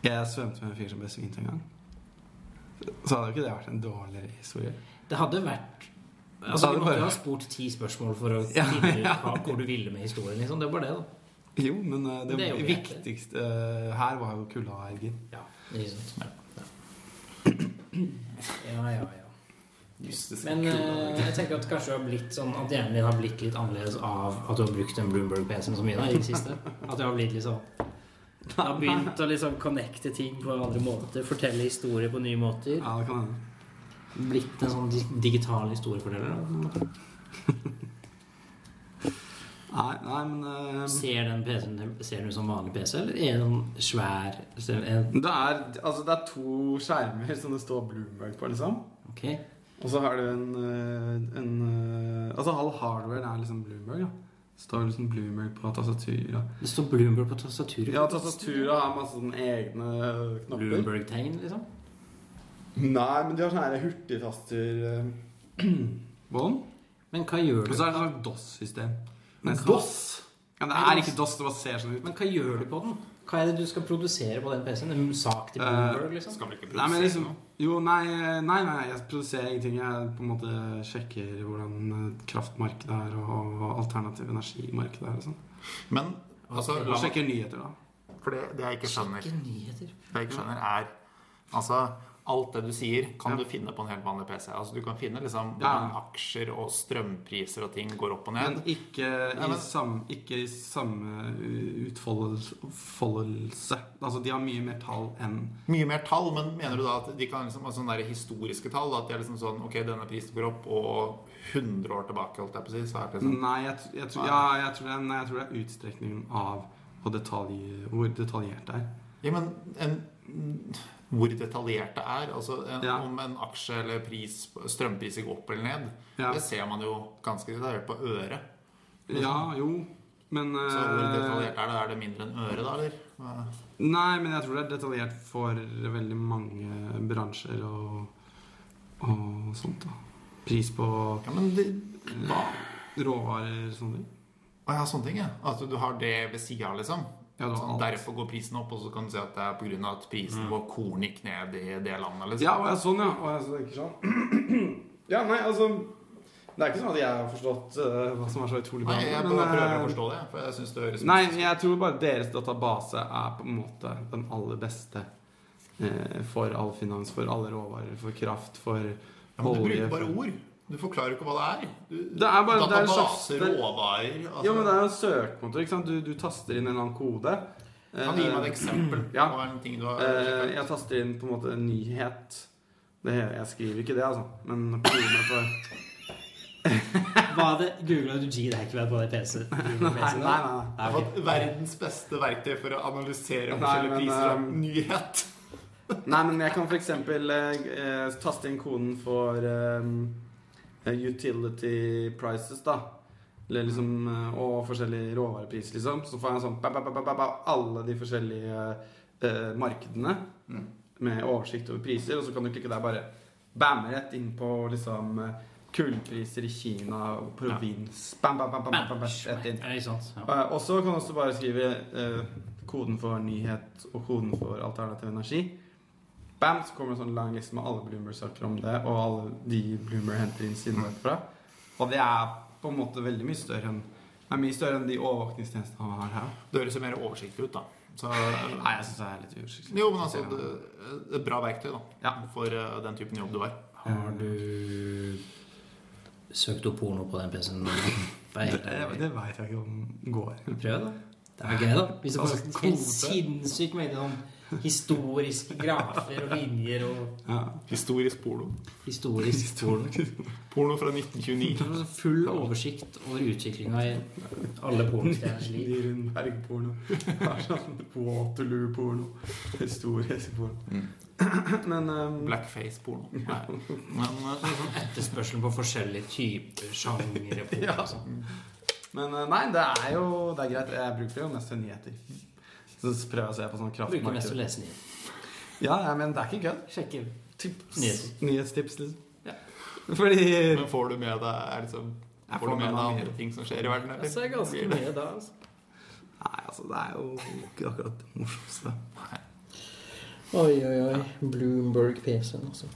Jeg svømte med en fyr som besvimte en gang. Så hadde jo ikke det vært en dårligere historie. Det hadde vært Altså, hadde Vi måtte bare- jo ha spurt ti spørsmål for å Ja, finne ut ja. hvor du ville med historien. liksom. Det var det, da. Jo, men uh, det, Det er jo viktigste uh, her var jo kuldeallergien. Ja, ikke sant. Ja. ja, ja, ja. Justes Men uh, jeg tenker at kanskje har blitt sånn at hjernen din har blitt litt annerledes av at du har brukt den Bloomberg-PC-en så mye da, i det siste. At du har blitt litt sånn Du har begynt å liksom connecte ting på andre måter. Fortelle historier på nye måter. Ja, det kan hende. Blitt en sånn di- digital historieforteller. da. Nei, nei, men eh, Ser den PC-en Ser du som vanlig PC, eller er den svær? ser- er- det, er, altså, det er to skjermer som det står Bloomberg på, liksom. Ok. Og så har du en, eh, en eh, Altså halv hardware er liksom Bloomberg. da Det står liksom Bloomberg på tastaturet. Det står Bloomberg på tastaturet. Ja, tastaturet har masse sånne egne knapper. Bloomberg-tegn, liksom. Nei, men de har sånne hurtigtaster Bånd? på. Men hva gjør du? Og så er det sånn DOS-system. Men DOS? Ja, det er ikke DOS, det bare ser sånn ut. Men hva gjør du på den? Hva er det du skal produsere på den PC-en? En sak til Eh, Bloomberg, liksom? Skal vel ikke Nei, men produsere liksom noe? Jo, nei, nei, nei, jeg produserer ingenting. Jeg på en måte sjekker hvordan eh, kraftmarkedet er, og alternativ energimarkedet er og sånn. Men altså, Og sjekker nyheter, da. for det, det jeg ikke skjønner, det jeg ikke skjønner er Altså, alt det du sier, kan Ja. du finne på en helt vanlig PC. Altså, du kan finne liksom Ja. aksjer og strømpriser og ting går opp og ned. Men ikke Ja, i, men- sam, ikke i samme utfoldelse. Altså, de har mye mer tall enn Mye mer tall, men mener du da at de kan liksom ha sånne der historiske tall? At de er liksom sånn Ok, denne prisen går opp, og 100 år tilbake, holdt jeg på å si, så er det Nei, jeg, jeg, tror, ja, jeg, tror det er, nei, jeg tror det er utstrekningen av detalj, hvor detaljert det er. Ja, men en, hvor detaljert det er. Altså en, Ja. Om en aksje eller pris, strømpriser går opp eller ned, Ja, det ser man jo ganske detaljert på øret. ja jo, men Så hvor eh, detaljert er det? Er det mindre enn øret, da, eller? Nei, men jeg tror det er detaljert for veldig mange bransjer og, og sånt. da Pris på Ja, men det, hva? råvarer og sånne ting. Å ja, sånne ting, ja. At du har det ved sida liksom. Ja, Sånn, derfor går prisen opp, og så kan du si at det er pga. at prisen på korn gikk ned i det landet. liksom Ja, og jeg sånn, ja. Og jeg så ikke sånn. ja, nei, altså Det er ikke sånn at jeg har forstått uh, hva som er så utrolig bra. Nei, jeg men, prøver eh, å forstå det. For jeg synes det høres Nei, jeg tror bare deres database er på en måte den aller beste uh, for all finans, for alle råvarer, for kraft, for Ja, men du bruker bare ord. Du forklarer ikke hva det er. Du, Det er bare- det er slags- det- råvarer altså. Jo, men det er jo en søkemotor. ikke sant? Du, du taster inn en eller annen kode. Kan du gi meg et eksempel Ja. på en ting du har uh, jeg taster inn på en måte en nyhet. Det, jeg skriver ikke det, altså. Men kodene for Var det Googla du G-hackware på det PC? Nei, nei, nei. nei. Jeg har fått verdens beste verktøy for å analysere forskjellige priser av um, nyhet. Nei, men jeg kan f.eks. Eh, taste inn koden for eh, utility prices, da. Eller liksom, eh, og forskjellige råvarepriser, liksom. Så får jeg sånn ba, ba, ba, ba, ba, ba, alle de forskjellige eh, markedene Mm. med oversikt over priser. Og så kan du klikke der bare bam, rett inn på liksom eh, kullpriser i Kina provins. Bam, bam, bam, bam, bam, rett inn. Eh, Og så kan du også bare skrive eh, koden for nyhet og koden for alternativ energi. Bam, så kommer det en sånn lang liste med alle Bloomer-saker om det, og alle de Bloomer henter inn sine derfra. Og det er på en måte veldig mye større enn det er mye større enn de overvåkningstjenestene han har her. Det høres jo mer oversiktlig ut, da. Så, Nei, jeg syns det er litt uoversiktlig. jo, men altså det, Et bra verktøy da Ja. for eh, den typen jobb du har. Har du søkt opp porno på den PC-en? Det Det, veit jeg ikke om går. Prøv, da. Det er gøy, da. Hvis du får Altså, en kode. sinnssyk mengde sånn historiske grafer og linjer og Ja. Historisk porno. historisk porno. Porno fra 1929. Det er så Full oversikt over utviklinga i alle pornostjerners liv. Er Sånn Waterloo-porno. Historisk porno. Mm. Men um, Blackface-porno. Men uh, Etterspørselen på forskjellige typer sjangere. Ja. sånn. Men eh, nei, det er jo det er greit. Jeg bruker det jo mest til nyheter. Så prøver jeg å se på sånn Bruker mest å lese nyheter. Ja, ja, men det er ikke kødd. Sjekke Tips. Nyhetstips, liksom. Ja. Fordi Men får du med deg er liksom, Får, Får du med deg andre ting som skjer i verden? eller? Jeg ser ganske mye da, altså. Nei, altså, det er jo ikke akkurat det morsomste. Oi, oi, oi. Bloomberg PC-en, altså.